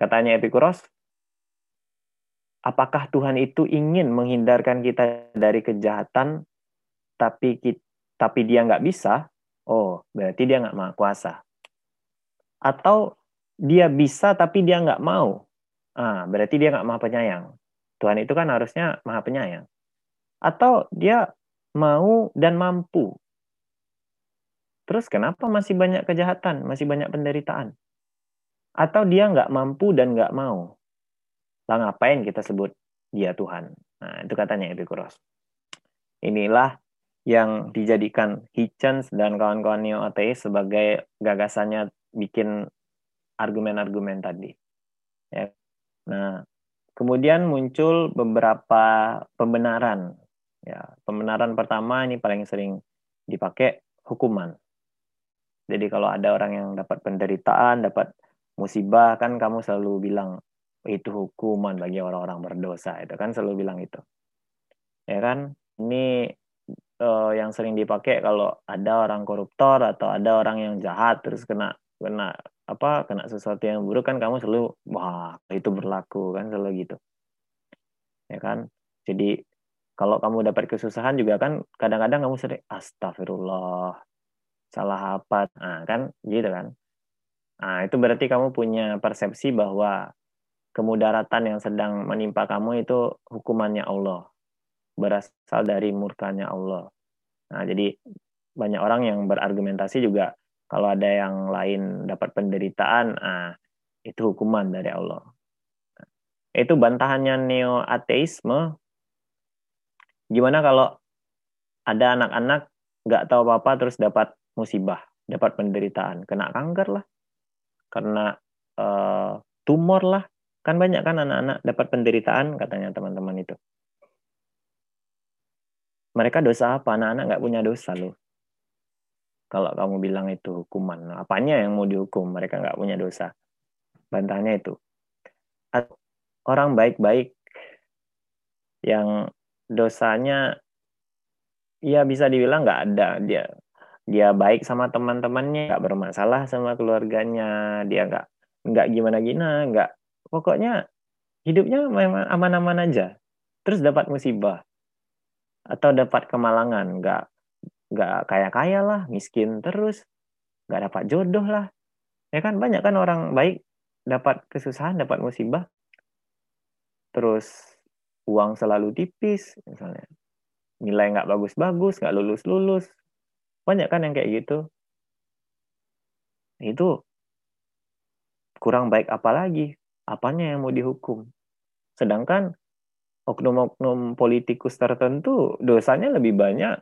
Katanya Epikuros, apakah Tuhan itu ingin menghindarkan kita dari kejahatan, tapi tapi dia nggak bisa? Oh, berarti dia nggak maha kuasa. Atau dia bisa tapi dia nggak mau. Ah, berarti dia nggak maha penyayang. Tuhan itu kan harusnya maha penyayang. Atau dia mau dan mampu. Terus kenapa masih banyak kejahatan, masih banyak penderitaan? Atau dia nggak mampu dan nggak mau? Lah ngapain kita sebut dia Tuhan? Nah, itu katanya Epikuros. Inilah yang dijadikan Hitchens dan kawan-kawan neo ateis sebagai gagasannya bikin argumen-argumen tadi. Ya. Nah, kemudian muncul beberapa pembenaran. Ya, pembenaran pertama ini paling sering dipakai hukuman. Jadi kalau ada orang yang dapat penderitaan, dapat musibah, kan kamu selalu bilang itu hukuman bagi orang-orang berdosa. Itu kan selalu bilang itu. Ya kan? Ini uh, yang sering dipakai kalau ada orang koruptor atau ada orang yang jahat terus kena kena apa kena sesuatu yang buruk kan kamu selalu wah itu berlaku kan selalu gitu. Ya kan? Jadi kalau kamu dapat kesusahan juga kan kadang-kadang kamu sering astagfirullah salah apa? Nah kan gitu kan? Nah itu berarti kamu punya persepsi bahwa kemudaratan yang sedang menimpa kamu itu hukumannya Allah berasal dari murkanya Allah. Nah, jadi banyak orang yang berargumentasi juga kalau ada yang lain dapat penderitaan, ah itu hukuman dari Allah. Itu bantahannya neo ateisme. Gimana kalau ada anak-anak nggak tahu apa-apa terus dapat musibah, dapat penderitaan, kena kanker lah, kena uh, tumor lah, kan banyak kan anak-anak dapat penderitaan katanya teman-teman itu mereka dosa apa? Anak-anak nggak punya dosa loh. Kalau kamu bilang itu hukuman, apanya yang mau dihukum? Mereka nggak punya dosa. Bantahnya itu. Orang baik-baik yang dosanya ya bisa dibilang nggak ada dia dia baik sama teman-temannya nggak bermasalah sama keluarganya dia nggak nggak gimana gimana nggak pokoknya hidupnya memang aman-aman aja terus dapat musibah atau dapat kemalangan nggak nggak kaya kaya lah miskin terus. Nggak dapat jodoh lah. Ya kan banyak kan orang baik dapat kesusahan dapat musibah. Terus uang selalu tipis misalnya. Nilai nggak bagus-bagus nggak lulus-lulus. Banyak kan yang kayak gitu. Itu kurang baik apalagi apanya yang mau dihukum? Sedangkan oknum-oknum politikus tertentu dosanya lebih banyak,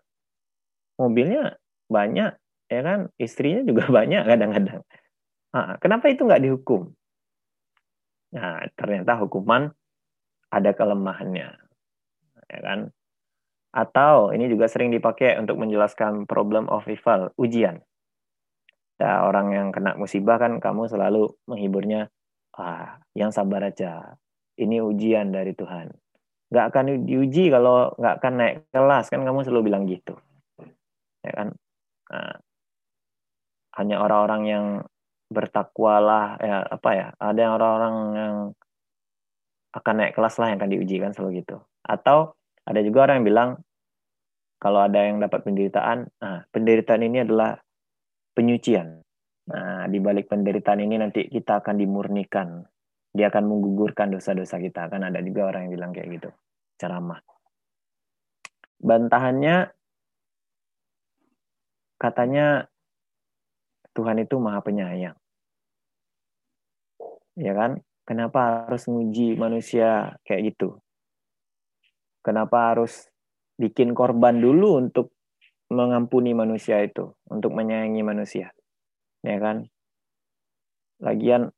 mobilnya banyak, ya kan, istrinya juga banyak kadang-kadang. Nah, kenapa itu nggak dihukum? Nah, ternyata hukuman ada kelemahannya, ya kan? Atau ini juga sering dipakai untuk menjelaskan problem of evil, ujian. Ya, orang yang kena musibah kan kamu selalu menghiburnya, ah, yang sabar aja. Ini ujian dari Tuhan nggak akan diuji kalau nggak akan naik kelas kan kamu selalu bilang gitu ya kan? Nah, hanya orang-orang yang bertakwalah ya apa ya ada yang orang-orang yang akan naik kelas lah yang akan diuji kan selalu gitu. Atau ada juga orang yang bilang kalau ada yang dapat penderitaan nah penderitaan ini adalah penyucian. Nah di balik penderitaan ini nanti kita akan dimurnikan. Dia akan menggugurkan dosa-dosa kita. Kan ada juga orang yang bilang kayak gitu ceramah bantahannya katanya Tuhan itu maha penyayang. Ya kan? Kenapa harus nguji manusia kayak gitu? Kenapa harus bikin korban dulu untuk mengampuni manusia itu untuk menyayangi manusia? Ya kan? Lagian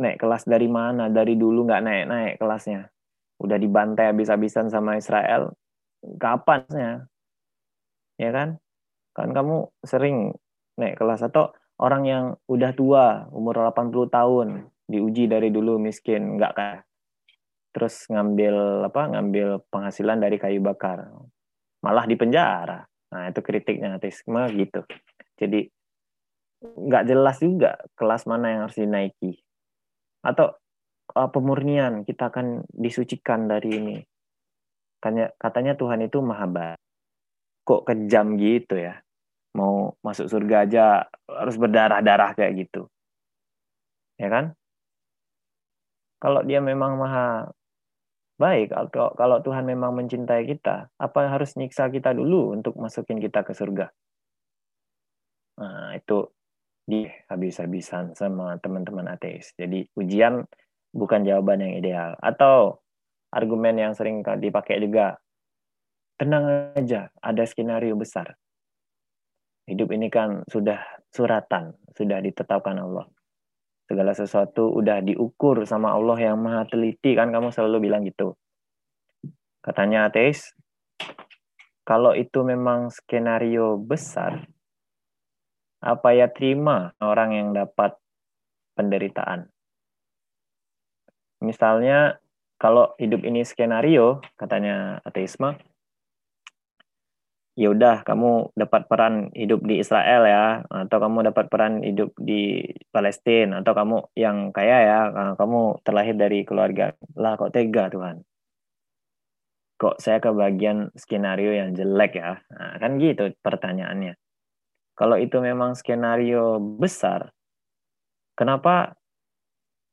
naik kelas dari mana? Dari dulu nggak naik naik kelasnya. Udah dibantai habis-habisan sama Israel kapannya ya kan kan kamu sering naik kelas atau orang yang udah tua umur 80 tahun diuji dari dulu miskin nggak kan? Terus ngambil apa ngambil penghasilan dari kayu bakar. Malah di penjara. Nah itu kritiknya ateisme gitu. Jadi nggak jelas juga kelas mana yang harus dinaiki. Atau uh, pemurnian. Kita akan disucikan dari ini. Katanya katanya Tuhan itu maha baik kok kejam gitu ya mau masuk surga aja harus berdarah-darah kayak gitu ya kan kalau dia memang maha baik, kalau, kalau Tuhan memang mencintai kita, apa harus nyiksa kita dulu untuk masukin kita ke surga? Nah, itu di habis-habisan sama teman-teman ateis. Jadi ujian bukan jawaban yang ideal. Atau argumen yang sering dipakai juga, tenang aja, ada skenario besar. Hidup ini kan sudah suratan, sudah ditetapkan Allah. Segala sesuatu udah diukur sama Allah yang maha teliti kan kamu selalu bilang gitu. Katanya ateis kalau itu memang skenario besar apa ya terima orang yang dapat penderitaan? Misalnya kalau hidup ini skenario katanya ateisme ya udah kamu dapat peran hidup di Israel ya atau kamu dapat peran hidup di Palestina atau kamu yang kaya ya kamu terlahir dari keluarga. Lah kok tega Tuhan? Kok saya kebagian skenario yang jelek ya? Nah, kan gitu pertanyaannya. Kalau itu memang skenario besar kenapa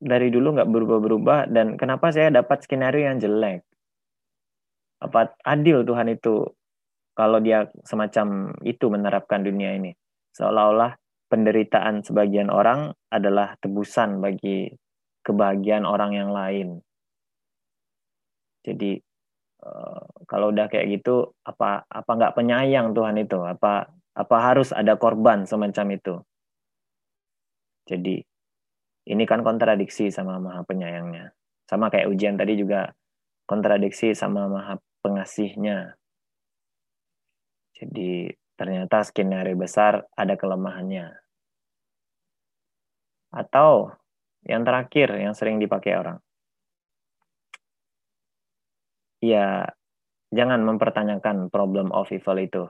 dari dulu nggak berubah-berubah dan kenapa saya dapat skenario yang jelek? Apa adil Tuhan itu kalau dia semacam itu menerapkan dunia ini. Seolah-olah penderitaan sebagian orang adalah tebusan bagi kebahagiaan orang yang lain. Jadi uh, kalau udah kayak gitu apa apa nggak penyayang Tuhan itu? Apa apa harus ada korban semacam itu? Jadi ini kan kontradiksi sama Maha Penyayangnya. Sama kayak ujian tadi juga kontradiksi sama Maha Pengasihnya. Jadi ternyata skenario besar ada kelemahannya. Atau yang terakhir yang sering dipakai orang. Ya, jangan mempertanyakan problem of evil itu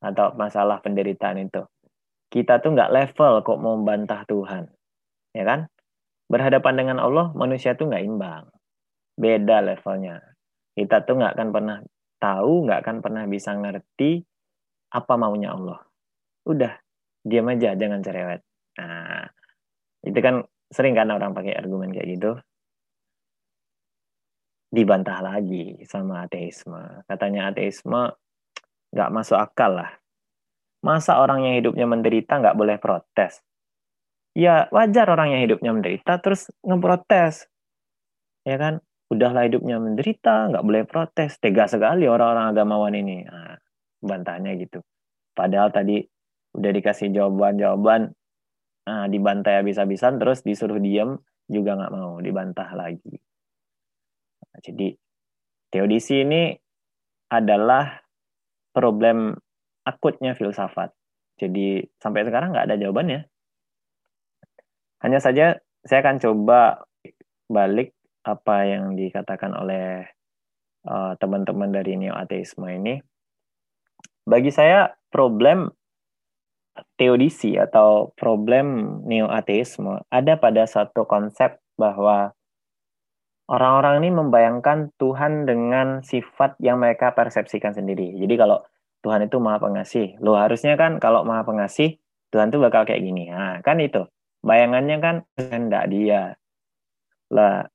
atau masalah penderitaan itu. Kita tuh nggak level kok mau membantah Tuhan, ya kan? Berhadapan dengan Allah, manusia tuh nggak imbang, beda levelnya. Kita tuh nggak akan pernah tahu, nggak akan pernah bisa ngerti apa maunya Allah. Udah, diam aja, jangan cerewet. Nah, itu kan sering kan orang pakai argumen kayak gitu. Dibantah lagi sama ateisme. Katanya ateisme nggak masuk akal lah. Masa orang yang hidupnya menderita nggak boleh protes? Ya wajar orang yang hidupnya menderita terus ngeprotes. Ya kan? Udahlah hidupnya menderita, nggak boleh protes. Tega sekali orang-orang agamawan ini. Nah, bantahnya gitu. Padahal tadi udah dikasih jawaban-jawaban, nah, dibantai habis-habisan, terus disuruh diem juga nggak mau, dibantah lagi. Nah, jadi teodisi ini adalah problem akutnya filsafat. Jadi sampai sekarang nggak ada jawabannya. Hanya saja saya akan coba balik apa yang dikatakan oleh uh, teman-teman dari neo ateisme ini bagi saya problem teodisi atau problem neo-ateisme ada pada satu konsep bahwa orang-orang ini membayangkan Tuhan dengan sifat yang mereka persepsikan sendiri. Jadi kalau Tuhan itu maha pengasih, lo harusnya kan kalau maha pengasih Tuhan tuh bakal kayak gini. Nah, kan itu. Bayangannya kan kehendak dia. Lah,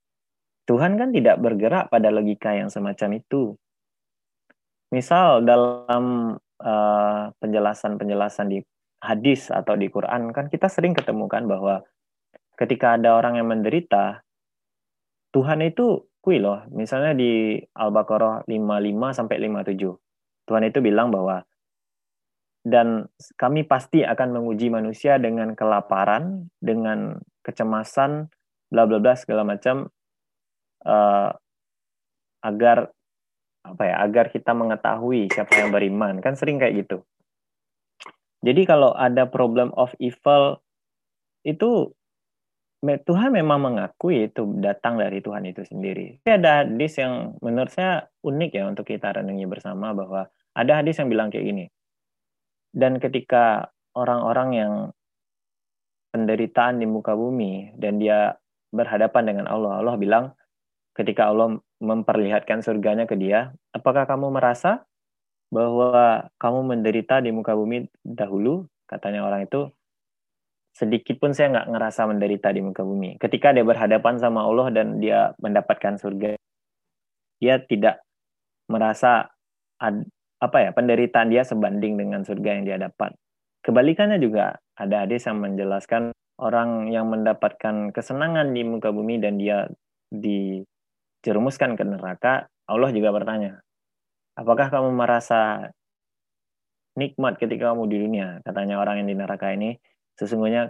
Tuhan kan tidak bergerak pada logika yang semacam itu. Misal dalam uh, penjelasan-penjelasan di hadis atau di Quran kan kita sering ketemukan bahwa ketika ada orang yang menderita, Tuhan itu kui loh. Misalnya di Al-Baqarah 55 sampai 57. Tuhan itu bilang bahwa dan kami pasti akan menguji manusia dengan kelaparan, dengan kecemasan, bla bla bla segala macam uh, agar apa ya agar kita mengetahui siapa yang beriman kan sering kayak gitu jadi kalau ada problem of evil itu Tuhan memang mengakui itu datang dari Tuhan itu sendiri. Tapi ada hadis yang menurut saya unik ya untuk kita renungi bersama bahwa ada hadis yang bilang kayak gini. Dan ketika orang-orang yang penderitaan di muka bumi dan dia berhadapan dengan Allah, Allah bilang ketika Allah memperlihatkan surganya ke dia, apakah kamu merasa bahwa kamu menderita di muka bumi dahulu? Katanya orang itu, sedikit pun saya nggak ngerasa menderita di muka bumi. Ketika dia berhadapan sama Allah dan dia mendapatkan surga, dia tidak merasa ad, apa ya penderitaan dia sebanding dengan surga yang dia dapat. Kebalikannya juga ada hadis yang menjelaskan orang yang mendapatkan kesenangan di muka bumi dan dia dijerumuskan ke neraka, Allah juga bertanya, apakah kamu merasa nikmat ketika kamu di dunia? Katanya orang yang di neraka ini, sesungguhnya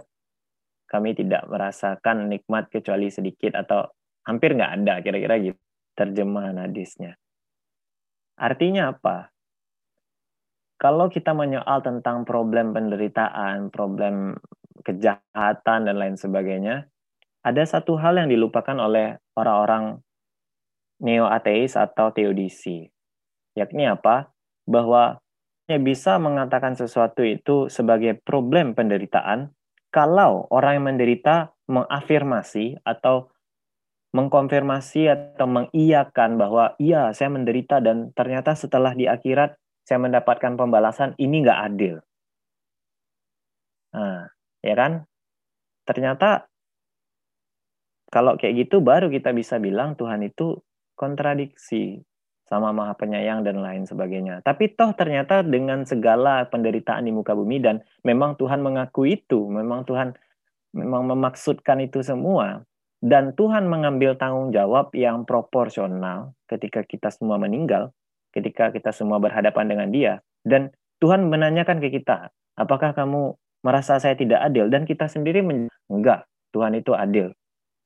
kami tidak merasakan nikmat kecuali sedikit atau hampir nggak ada, kira-kira gitu terjemahan hadisnya. Artinya apa? kalau kita menyoal tentang problem penderitaan, problem kejahatan dan lain sebagainya, ada satu hal yang dilupakan oleh orang-orang neo-ateis atau teodisi. Yakni apa? Bahwa bisa mengatakan sesuatu itu sebagai problem penderitaan kalau orang yang menderita mengafirmasi atau mengkonfirmasi atau mengiyakan bahwa iya saya menderita dan ternyata setelah di akhirat saya mendapatkan pembalasan ini nggak adil. Nah, ya kan? Ternyata kalau kayak gitu baru kita bisa bilang Tuhan itu kontradiksi sama Maha Penyayang dan lain sebagainya. Tapi toh ternyata dengan segala penderitaan di muka bumi dan memang Tuhan mengaku itu, memang Tuhan memang memaksudkan itu semua dan Tuhan mengambil tanggung jawab yang proporsional ketika kita semua meninggal ketika kita semua berhadapan dengan dia dan Tuhan menanyakan ke kita, apakah kamu merasa saya tidak adil dan kita sendiri enggak, Tuhan itu adil.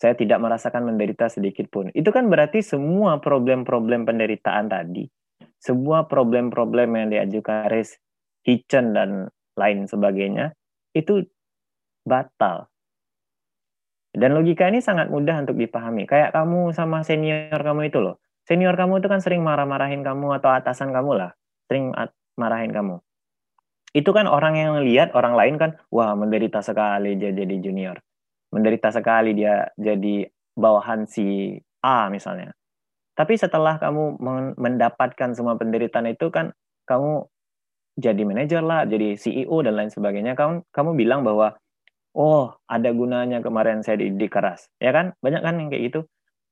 Saya tidak merasakan menderita sedikit pun. Itu kan berarti semua problem-problem penderitaan tadi, semua problem-problem yang diajukan Aris, Hitchen dan lain sebagainya itu batal. Dan logika ini sangat mudah untuk dipahami. Kayak kamu sama senior kamu itu loh senior kamu itu kan sering marah-marahin kamu atau atasan kamu lah, sering marahin kamu. Itu kan orang yang lihat orang lain kan, wah menderita sekali jadi junior. Menderita sekali dia jadi bawahan si A misalnya. Tapi setelah kamu mendapatkan semua penderitaan itu kan kamu jadi manajer lah, jadi CEO dan lain sebagainya. Kamu kamu bilang bahwa oh ada gunanya kemarin saya dididik keras, ya kan? Banyak kan yang kayak gitu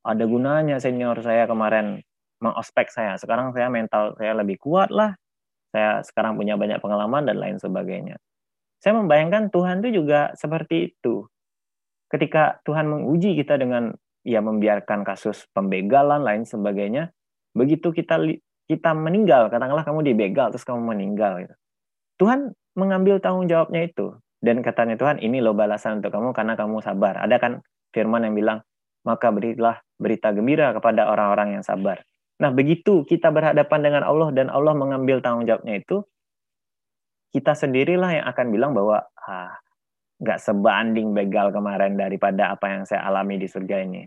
ada gunanya senior saya kemarin mengospek saya. Sekarang saya mental saya lebih kuat lah. Saya sekarang punya banyak pengalaman dan lain sebagainya. Saya membayangkan Tuhan itu juga seperti itu. Ketika Tuhan menguji kita dengan ya membiarkan kasus pembegalan lain sebagainya, begitu kita kita meninggal, katakanlah kamu dibegal terus kamu meninggal gitu. Tuhan mengambil tanggung jawabnya itu dan katanya Tuhan ini loh balasan untuk kamu karena kamu sabar. Ada kan firman yang bilang maka berilah berita gembira kepada orang-orang yang sabar. Nah, begitu kita berhadapan dengan Allah dan Allah mengambil tanggung jawabnya itu, kita sendirilah yang akan bilang bahwa ah, nggak sebanding begal kemarin daripada apa yang saya alami di surga ini.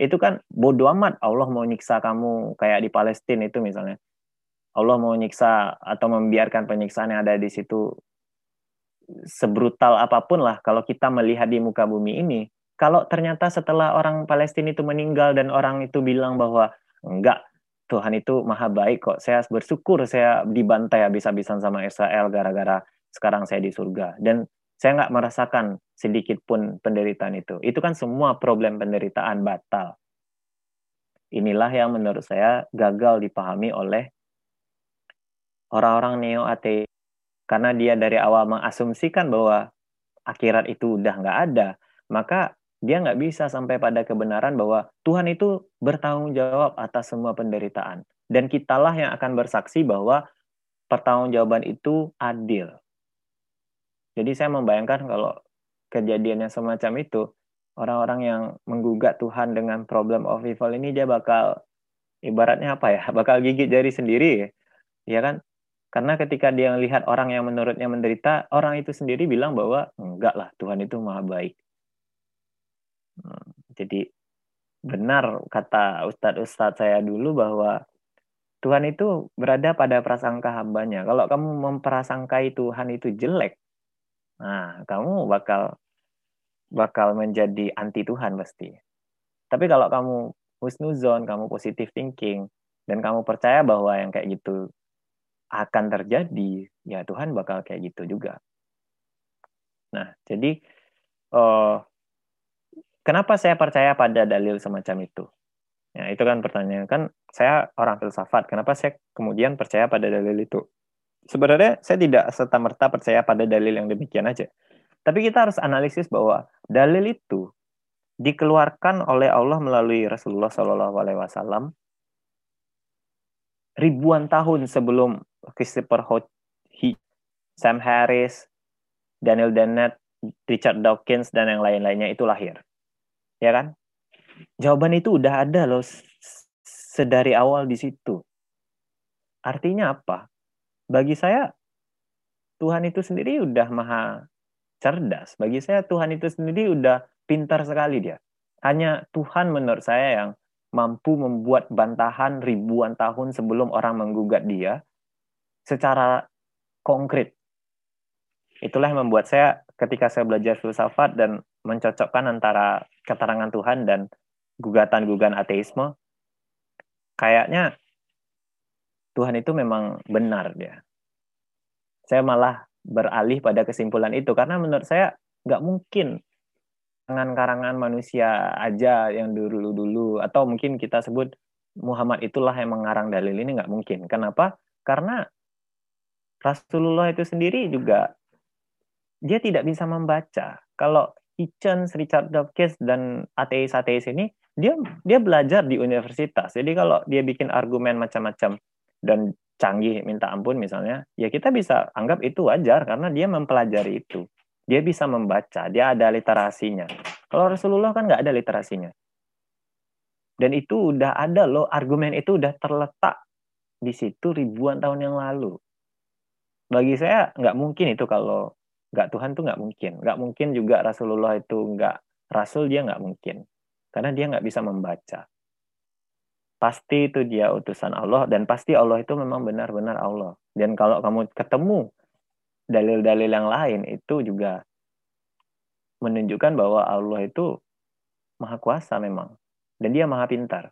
Itu kan bodoh amat Allah mau nyiksa kamu kayak di Palestina itu misalnya. Allah mau nyiksa atau membiarkan penyiksaan yang ada di situ sebrutal apa pun lah kalau kita melihat di muka bumi ini, kalau ternyata setelah orang Palestina itu meninggal dan orang itu bilang bahwa enggak, Tuhan itu maha baik kok, saya bersyukur saya dibantai habis-habisan sama Israel gara-gara sekarang saya di surga. Dan saya nggak merasakan sedikit pun penderitaan itu. Itu kan semua problem penderitaan batal. Inilah yang menurut saya gagal dipahami oleh orang-orang neo ateis karena dia dari awal mengasumsikan bahwa akhirat itu udah nggak ada, maka dia nggak bisa sampai pada kebenaran bahwa Tuhan itu bertanggung jawab atas semua penderitaan. Dan kitalah yang akan bersaksi bahwa pertanggungjawaban itu adil. Jadi saya membayangkan kalau kejadiannya semacam itu, orang-orang yang menggugat Tuhan dengan problem of evil ini dia bakal ibaratnya apa ya bakal gigit jari sendiri ya kan karena ketika dia melihat orang yang menurutnya menderita orang itu sendiri bilang bahwa enggak lah Tuhan itu maha baik hmm, jadi benar kata ustadz-ustadz saya dulu bahwa Tuhan itu berada pada prasangka hambanya. Kalau kamu memprasangkai Tuhan itu jelek, nah kamu bakal bakal menjadi anti Tuhan pasti. Tapi kalau kamu husnuzon, kamu positive thinking, dan kamu percaya bahwa yang kayak gitu akan terjadi, ya Tuhan bakal kayak gitu juga. Nah, jadi uh, kenapa saya percaya pada dalil semacam itu? Ya, itu kan pertanyaan. Kan saya orang filsafat, kenapa saya kemudian percaya pada dalil itu? Sebenarnya saya tidak serta-merta percaya pada dalil yang demikian aja. Tapi kita harus analisis bahwa dalil itu dikeluarkan oleh Allah melalui Rasulullah Shallallahu Alaihi Wasallam ribuan tahun sebelum Christopher Hodge, Sam Harris, Daniel Dennett, Richard Dawkins dan yang lain-lainnya itu lahir, ya kan? Jawaban itu udah ada loh sedari awal di situ. Artinya apa? Bagi saya Tuhan itu sendiri udah maha cerdas. Bagi saya Tuhan itu sendiri udah pintar sekali dia. Hanya Tuhan menurut saya yang mampu membuat bantahan ribuan tahun sebelum orang menggugat dia secara konkret. Itulah yang membuat saya ketika saya belajar filsafat dan mencocokkan antara keterangan Tuhan dan gugatan-gugatan ateisme, kayaknya Tuhan itu memang benar dia. Saya malah beralih pada kesimpulan itu karena menurut saya nggak mungkin karangan-karangan manusia aja yang dulu-dulu atau mungkin kita sebut Muhammad itulah yang mengarang dalil ini nggak mungkin. Kenapa? Karena Rasulullah itu sendiri juga dia tidak bisa membaca. Kalau Hitchens, Richard Dawkins dan ateis-ateis ini dia dia belajar di universitas. Jadi kalau dia bikin argumen macam-macam dan canggih minta ampun misalnya, ya kita bisa anggap itu wajar karena dia mempelajari itu. Dia bisa membaca, dia ada literasinya. Kalau Rasulullah kan nggak ada literasinya. Dan itu udah ada loh, argumen itu udah terletak di situ ribuan tahun yang lalu. Bagi saya nggak mungkin itu kalau nggak Tuhan tuh nggak mungkin. Nggak mungkin juga Rasulullah itu nggak Rasul dia nggak mungkin. Karena dia nggak bisa membaca pasti itu dia utusan Allah dan pasti Allah itu memang benar-benar Allah. Dan kalau kamu ketemu dalil-dalil yang lain itu juga menunjukkan bahwa Allah itu maha kuasa memang dan dia maha pintar.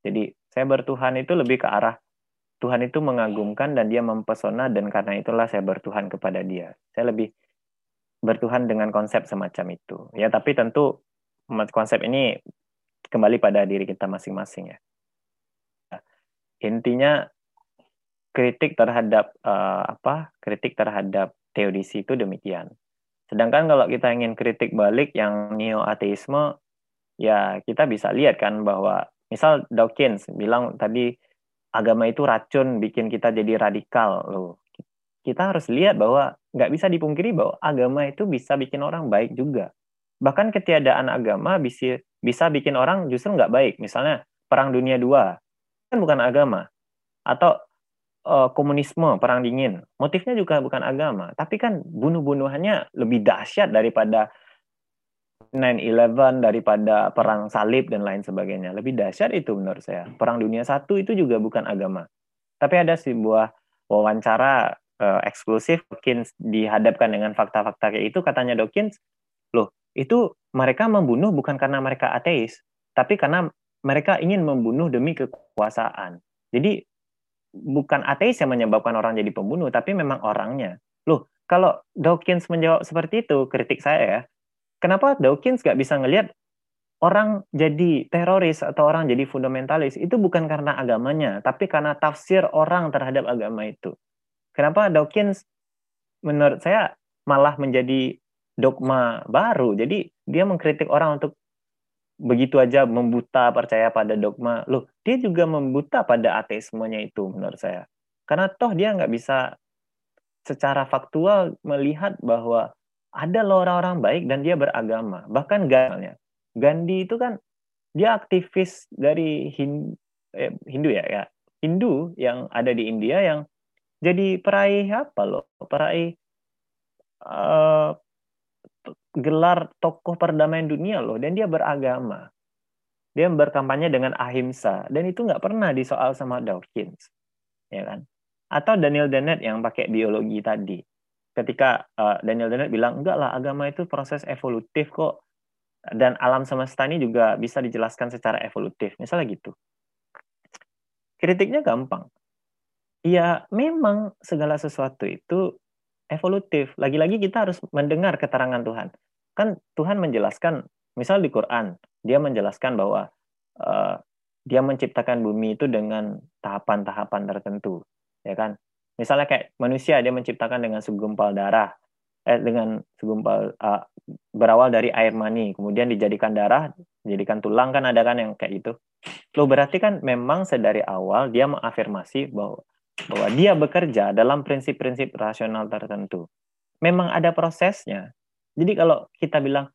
Jadi saya bertuhan itu lebih ke arah Tuhan itu mengagumkan dan dia mempesona dan karena itulah saya bertuhan kepada dia. Saya lebih bertuhan dengan konsep semacam itu. Ya tapi tentu konsep ini kembali pada diri kita masing-masing ya intinya kritik terhadap uh, apa kritik terhadap teodisi itu demikian. Sedangkan kalau kita ingin kritik balik yang neo ateisme ya kita bisa lihat kan bahwa misal Dawkins bilang tadi agama itu racun bikin kita jadi radikal loh. Kita harus lihat bahwa nggak bisa dipungkiri bahwa agama itu bisa bikin orang baik juga. Bahkan ketiadaan agama bisa bisa bikin orang justru nggak baik. Misalnya perang dunia dua kan bukan agama. Atau uh, komunisme perang dingin. Motifnya juga bukan agama. Tapi kan bunuh-bunuhannya lebih dahsyat daripada 9/11 daripada perang salib dan lain sebagainya. Lebih dahsyat itu menurut saya. Perang dunia satu itu juga bukan agama. Tapi ada sebuah wawancara uh, eksklusif Dawkins dihadapkan dengan fakta-fakta kayak itu katanya Dawkins loh itu mereka membunuh bukan karena mereka ateis tapi karena mereka ingin membunuh demi kekuasaan jadi bukan ateis yang menyebabkan orang jadi pembunuh tapi memang orangnya loh kalau Dawkins menjawab seperti itu kritik saya ya kenapa Dawkins gak bisa ngelihat orang jadi teroris atau orang jadi fundamentalis itu bukan karena agamanya, tapi karena tafsir orang terhadap agama itu. Kenapa Dawkins menurut saya malah menjadi dogma baru. Jadi dia mengkritik orang untuk begitu aja membuta percaya pada dogma. Loh, dia juga membuta pada ateismenya itu menurut saya. Karena toh dia nggak bisa secara faktual melihat bahwa ada loh orang-orang baik dan dia beragama. Bahkan galnya Gandhi itu kan dia aktivis dari Hindu, eh, Hindu ya, ya Hindu yang ada di India yang jadi peraih apa loh peraih uh, gelar tokoh perdamaian dunia loh dan dia beragama dia berkampanye dengan ahimsa dan itu nggak pernah disoal sama Dawkins ya kan atau Daniel Dennett yang pakai biologi tadi ketika uh, Daniel Dennett bilang enggak lah agama itu proses evolutif kok dan alam semesta ini juga bisa dijelaskan secara evolutif. Misalnya gitu. Kritiknya gampang. Ya, memang segala sesuatu itu evolutif. Lagi-lagi kita harus mendengar keterangan Tuhan. Kan Tuhan menjelaskan, misal di Quran, dia menjelaskan bahwa uh, dia menciptakan bumi itu dengan tahapan-tahapan tertentu, ya kan? Misalnya kayak manusia, dia menciptakan dengan segumpal darah, eh, dengan segumpal uh, berawal dari air mani, kemudian dijadikan darah, dijadikan tulang kan ada kan yang kayak gitu. Lo berarti kan memang sedari awal dia mengafirmasi bahwa bahwa dia bekerja dalam prinsip-prinsip rasional tertentu. Memang ada prosesnya. Jadi kalau kita bilang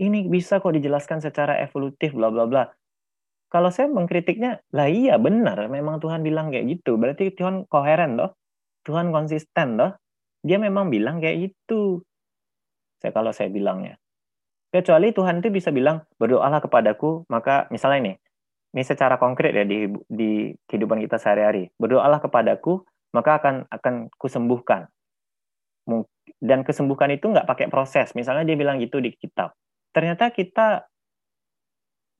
ini bisa kok dijelaskan secara evolutif bla bla bla. Kalau saya mengkritiknya, lah iya benar, memang Tuhan bilang kayak gitu. Berarti Tuhan koheren loh. Tuhan konsisten loh dia memang bilang kayak gitu. Saya kalau saya bilangnya. Kecuali Tuhan itu bisa bilang, berdoalah kepadaku, maka misalnya ini, ini secara konkret ya di, di kehidupan kita sehari-hari. Berdoalah kepadaku, maka akan akan kusembuhkan. Dan kesembuhan itu nggak pakai proses. Misalnya dia bilang gitu di kitab. Ternyata kita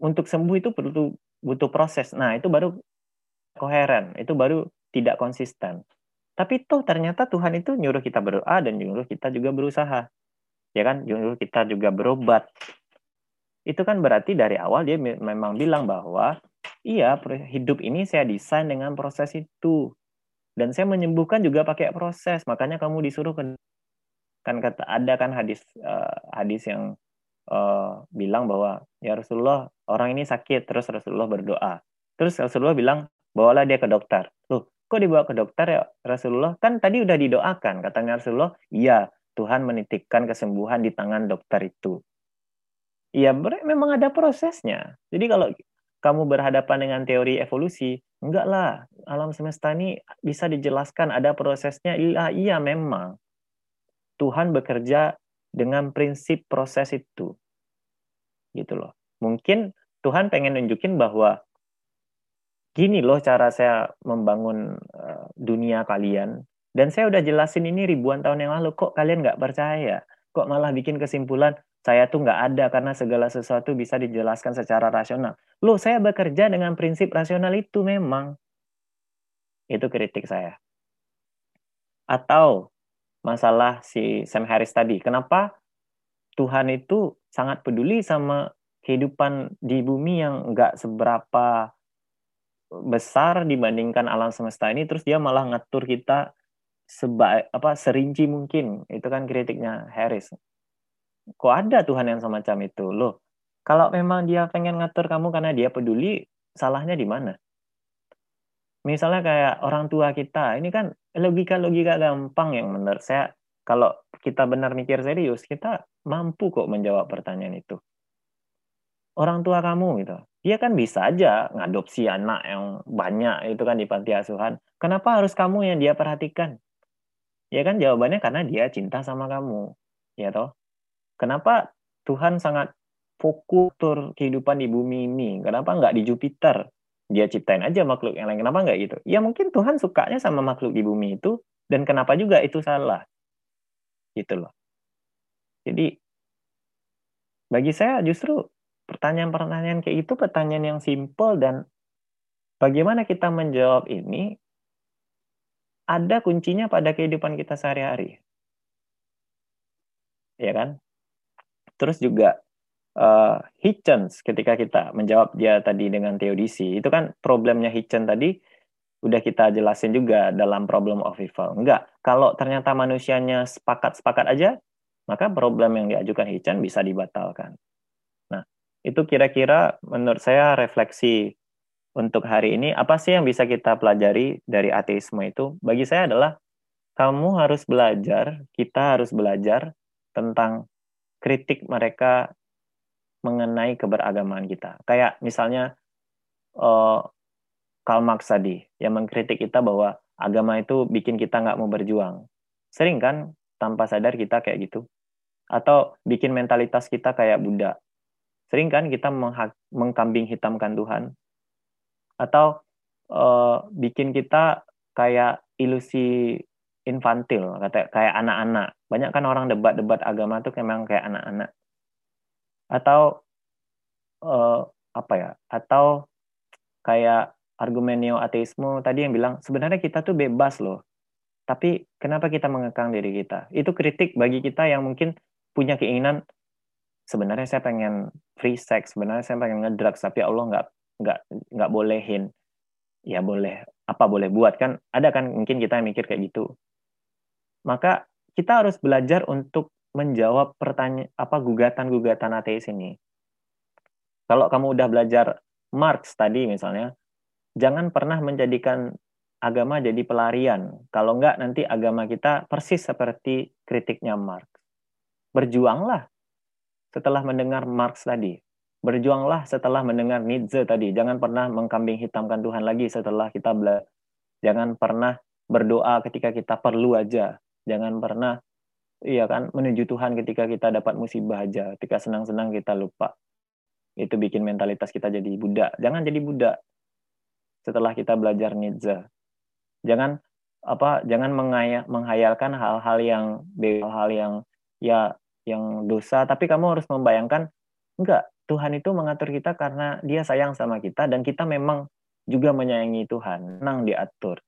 untuk sembuh itu perlu butuh proses. Nah, itu baru koheren, itu baru tidak konsisten. Tapi toh ternyata Tuhan itu nyuruh kita berdoa dan nyuruh kita juga berusaha. Ya kan? Nyuruh kita juga berobat. Itu kan berarti dari awal dia memang bilang bahwa iya hidup ini saya desain dengan proses itu. Dan saya menyembuhkan juga pakai proses. Makanya kamu disuruh kan kan kata ada kan hadis uh, hadis yang uh, bilang bahwa ya Rasulullah orang ini sakit terus Rasulullah berdoa. Terus Rasulullah bilang bawalah dia ke dokter. Loh, kok dibawa ke dokter ya Rasulullah? Kan tadi udah didoakan, katanya Rasulullah, iya Tuhan menitipkan kesembuhan di tangan dokter itu. Iya, memang ada prosesnya. Jadi kalau kamu berhadapan dengan teori evolusi, enggak lah, alam semesta ini bisa dijelaskan ada prosesnya. Iya, iya memang. Tuhan bekerja dengan prinsip proses itu. Gitu loh. Mungkin Tuhan pengen nunjukin bahwa gini loh cara saya membangun uh, dunia kalian. Dan saya udah jelasin ini ribuan tahun yang lalu, kok kalian nggak percaya? Kok malah bikin kesimpulan, saya tuh nggak ada karena segala sesuatu bisa dijelaskan secara rasional. Loh, saya bekerja dengan prinsip rasional itu memang. Itu kritik saya. Atau masalah si Sam Harris tadi, kenapa Tuhan itu sangat peduli sama kehidupan di bumi yang nggak seberapa besar dibandingkan alam semesta ini terus dia malah ngatur kita sebaik apa serinci mungkin. Itu kan kritiknya Harris. Kok ada Tuhan yang semacam itu? Loh kalau memang dia pengen ngatur kamu karena dia peduli salahnya di mana? Misalnya kayak orang tua kita ini kan logika-logika gampang yang menurut saya kalau kita benar mikir serius kita mampu kok menjawab pertanyaan itu. Orang tua kamu gitu. Dia kan bisa aja ngadopsi anak yang banyak itu kan di panti asuhan. Kenapa harus kamu yang dia perhatikan? Ya kan jawabannya karena dia cinta sama kamu. Ya toh? Kenapa Tuhan sangat fokus kehidupan di bumi ini? Kenapa nggak di Jupiter? Dia ciptain aja makhluk yang lain. Kenapa nggak gitu? Ya mungkin Tuhan sukanya sama makhluk di bumi itu dan kenapa juga itu salah gitu loh jadi bagi saya justru pertanyaan-pertanyaan kayak itu pertanyaan yang simple dan bagaimana kita menjawab ini ada kuncinya pada kehidupan kita sehari-hari ya kan terus juga uh, Hitchens ketika kita menjawab dia tadi dengan teodisi itu kan problemnya Hitchens tadi udah kita jelasin juga dalam problem of evil. Enggak, kalau ternyata manusianya sepakat-sepakat aja, maka problem yang diajukan Hitchens bisa dibatalkan. Nah, itu kira-kira menurut saya refleksi untuk hari ini, apa sih yang bisa kita pelajari dari ateisme itu? Bagi saya adalah, kamu harus belajar, kita harus belajar tentang kritik mereka mengenai keberagamaan kita. Kayak misalnya, uh, Karl Marx tadi yang mengkritik kita bahwa agama itu bikin kita nggak mau berjuang. Sering kan tanpa sadar kita kayak gitu. Atau bikin mentalitas kita kayak Buddha. Sering kan kita mengkambing hitamkan Tuhan. Atau uh, bikin kita kayak ilusi infantil, kata kayak anak-anak. Banyak kan orang debat-debat agama tuh memang kayak anak-anak. Atau uh, apa ya? Atau kayak argumen neo-ateisme tadi yang bilang sebenarnya kita tuh bebas loh. Tapi kenapa kita mengekang diri kita? Itu kritik bagi kita yang mungkin punya keinginan sebenarnya saya pengen free sex, sebenarnya saya pengen ngedrugs tapi Allah nggak nggak nggak bolehin. Ya boleh, apa boleh buat kan? Ada kan mungkin kita yang mikir kayak gitu. Maka kita harus belajar untuk menjawab pertanyaan apa gugatan-gugatan ateis ini. Kalau kamu udah belajar Marx tadi misalnya, jangan pernah menjadikan agama jadi pelarian. Kalau enggak nanti agama kita persis seperti kritiknya Marx. Berjuanglah setelah mendengar Marx tadi. Berjuanglah setelah mendengar Nietzsche tadi. Jangan pernah mengkambing hitamkan Tuhan lagi setelah kita bela. Jangan pernah berdoa ketika kita perlu aja. Jangan pernah iya kan menuju Tuhan ketika kita dapat musibah aja. Ketika senang-senang kita lupa. Itu bikin mentalitas kita jadi budak. Jangan jadi budak setelah kita belajar Nietzsche. Jangan apa jangan mengaya, menghayalkan hal-hal yang hal-hal yang ya yang dosa tapi kamu harus membayangkan enggak Tuhan itu mengatur kita karena dia sayang sama kita dan kita memang juga menyayangi Tuhan. Menang diatur.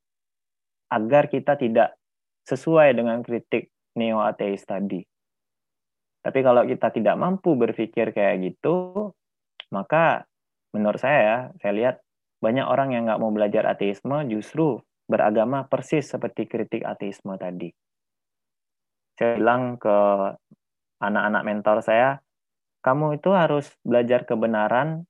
Agar kita tidak sesuai dengan kritik neo ateis tadi. Tapi kalau kita tidak mampu berpikir kayak gitu maka menurut saya ya saya lihat banyak orang yang nggak mau belajar ateisme justru beragama persis seperti kritik ateisme tadi. Saya bilang ke anak-anak mentor saya, kamu itu harus belajar kebenaran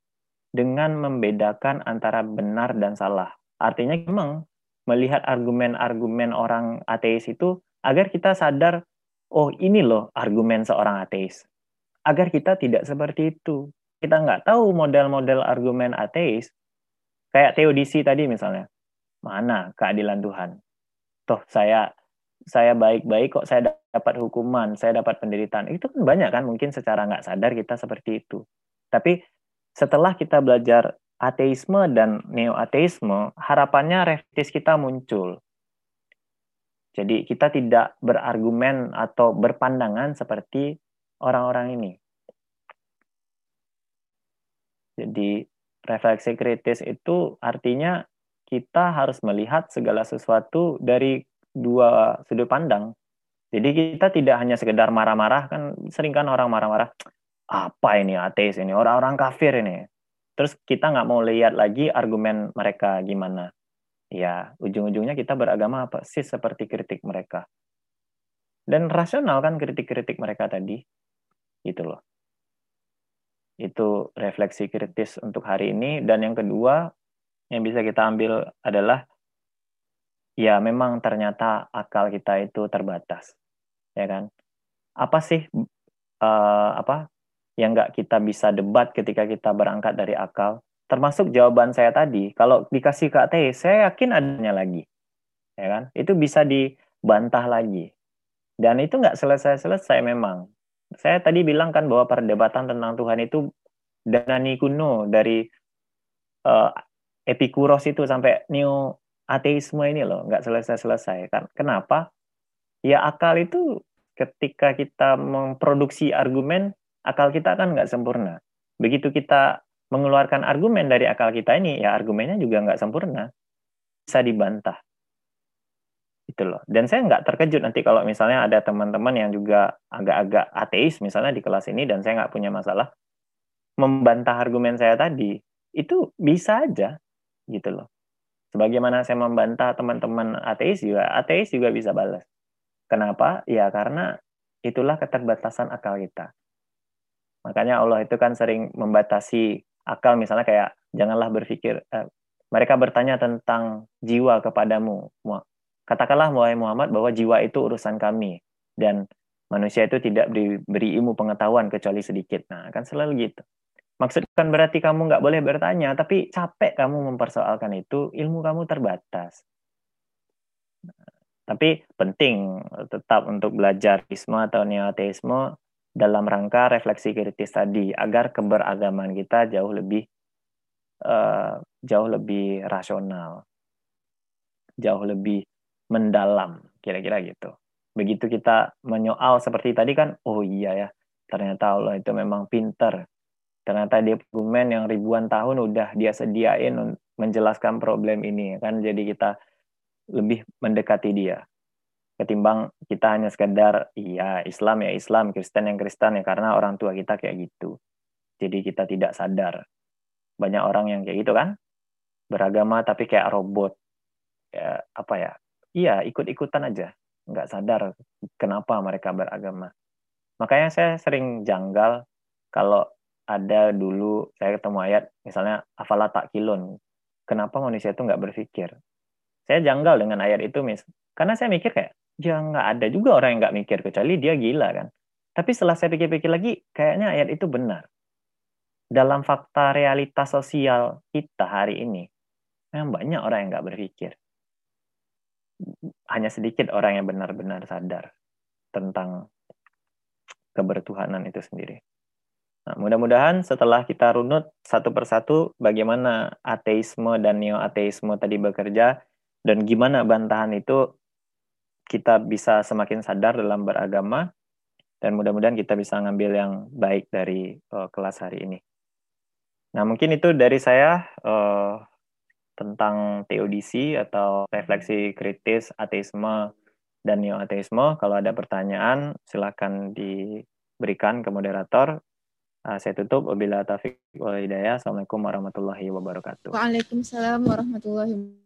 dengan membedakan antara benar dan salah. Artinya memang melihat argumen-argumen orang ateis itu agar kita sadar, oh ini loh argumen seorang ateis. Agar kita tidak seperti itu. Kita nggak tahu model-model argumen ateis, Kayak teodisi tadi misalnya. Mana keadilan Tuhan? Toh saya saya baik-baik kok saya dapat hukuman, saya dapat penderitaan. Itu kan banyak kan mungkin secara nggak sadar kita seperti itu. Tapi setelah kita belajar ateisme dan neo-ateisme, harapannya refleksi kita muncul. Jadi kita tidak berargumen atau berpandangan seperti orang-orang ini. Jadi refleksi kritis itu artinya kita harus melihat segala sesuatu dari dua sudut pandang. Jadi kita tidak hanya sekedar marah-marah kan sering kan orang marah-marah apa ini ateis ini orang-orang kafir ini. Terus kita nggak mau lihat lagi argumen mereka gimana. Ya ujung-ujungnya kita beragama apa sih seperti kritik mereka. Dan rasional kan kritik-kritik mereka tadi. Gitu loh itu refleksi kritis untuk hari ini dan yang kedua yang bisa kita ambil adalah ya memang ternyata akal kita itu terbatas ya kan? Apa sih uh, apa yang nggak kita bisa debat ketika kita berangkat dari akal? Termasuk jawaban saya tadi kalau dikasih ke AT saya yakin adanya lagi ya kan? Itu bisa dibantah lagi. Dan itu nggak selesai-selesai memang. Saya tadi bilang kan bahwa perdebatan tentang Tuhan itu danani kuno dari uh, Epikuros itu sampai Neo ateisme ini loh nggak selesai-selesai. Kan kenapa? Ya akal itu ketika kita memproduksi argumen, akal kita kan nggak sempurna. Begitu kita mengeluarkan argumen dari akal kita ini, ya argumennya juga nggak sempurna. Bisa dibantah. Itu loh. Dan saya nggak terkejut nanti kalau misalnya ada teman-teman yang juga agak-agak ateis misalnya di kelas ini dan saya nggak punya masalah membantah argumen saya tadi. Itu bisa aja gitu loh. Sebagaimana saya membantah teman-teman ateis juga, ateis juga bisa balas. Kenapa? Ya karena itulah keterbatasan akal kita. Makanya Allah itu kan sering membatasi akal misalnya kayak janganlah berpikir eh, mereka bertanya tentang jiwa kepadamu. Katakanlah wahai Muhammad bahwa jiwa itu urusan kami dan manusia itu tidak diberi ilmu pengetahuan kecuali sedikit. Nah, kan selalu gitu. Maksudkan berarti kamu nggak boleh bertanya, tapi capek kamu mempersoalkan itu, ilmu kamu terbatas. Tapi penting tetap untuk belajar isme atau neoteisme dalam rangka refleksi kritis tadi, agar keberagaman kita jauh lebih uh, jauh lebih rasional, jauh lebih mendalam, kira-kira gitu. Begitu kita menyoal seperti tadi kan, oh iya ya, ternyata Allah itu memang pinter ternyata dia argumen yang ribuan tahun udah dia sediain menjelaskan problem ini kan? Jadi kita lebih mendekati dia ketimbang kita hanya sekedar iya Islam ya Islam Kristen yang Kristen ya karena orang tua kita kayak gitu. Jadi kita tidak sadar. Banyak orang yang kayak gitu kan? Beragama tapi kayak robot ya apa ya? Iya ikut-ikutan aja. Nggak sadar kenapa mereka beragama. Makanya saya sering janggal kalau ada dulu saya ketemu ayat misalnya afala kilon kenapa manusia itu nggak berpikir? Saya janggal dengan ayat itu mis karena saya mikir kayak ya nggak ada juga orang yang nggak mikir kecuali dia gila kan. Tapi setelah saya pikir-pikir lagi kayaknya ayat itu benar. Dalam fakta realitas sosial kita hari ini memang banyak orang yang nggak berpikir. Hanya sedikit orang yang benar-benar sadar tentang kebertuhanan itu sendiri. Nah, mudah-mudahan setelah kita runut satu persatu bagaimana ateisme dan neo-ateisme tadi bekerja dan gimana bantahan itu kita bisa semakin sadar dalam beragama dan mudah-mudahan kita bisa ngambil yang baik dari uh, kelas hari ini. Nah, mungkin itu dari saya uh, tentang teodisi atau refleksi kritis ateisme dan neo-ateisme. Kalau ada pertanyaan, silakan diberikan ke moderator. Uh, saya tutup. Wabila taufiq wal hidayah. Assalamualaikum warahmatullahi wabarakatuh. Waalaikumsalam warahmatullahi wabarakatuh.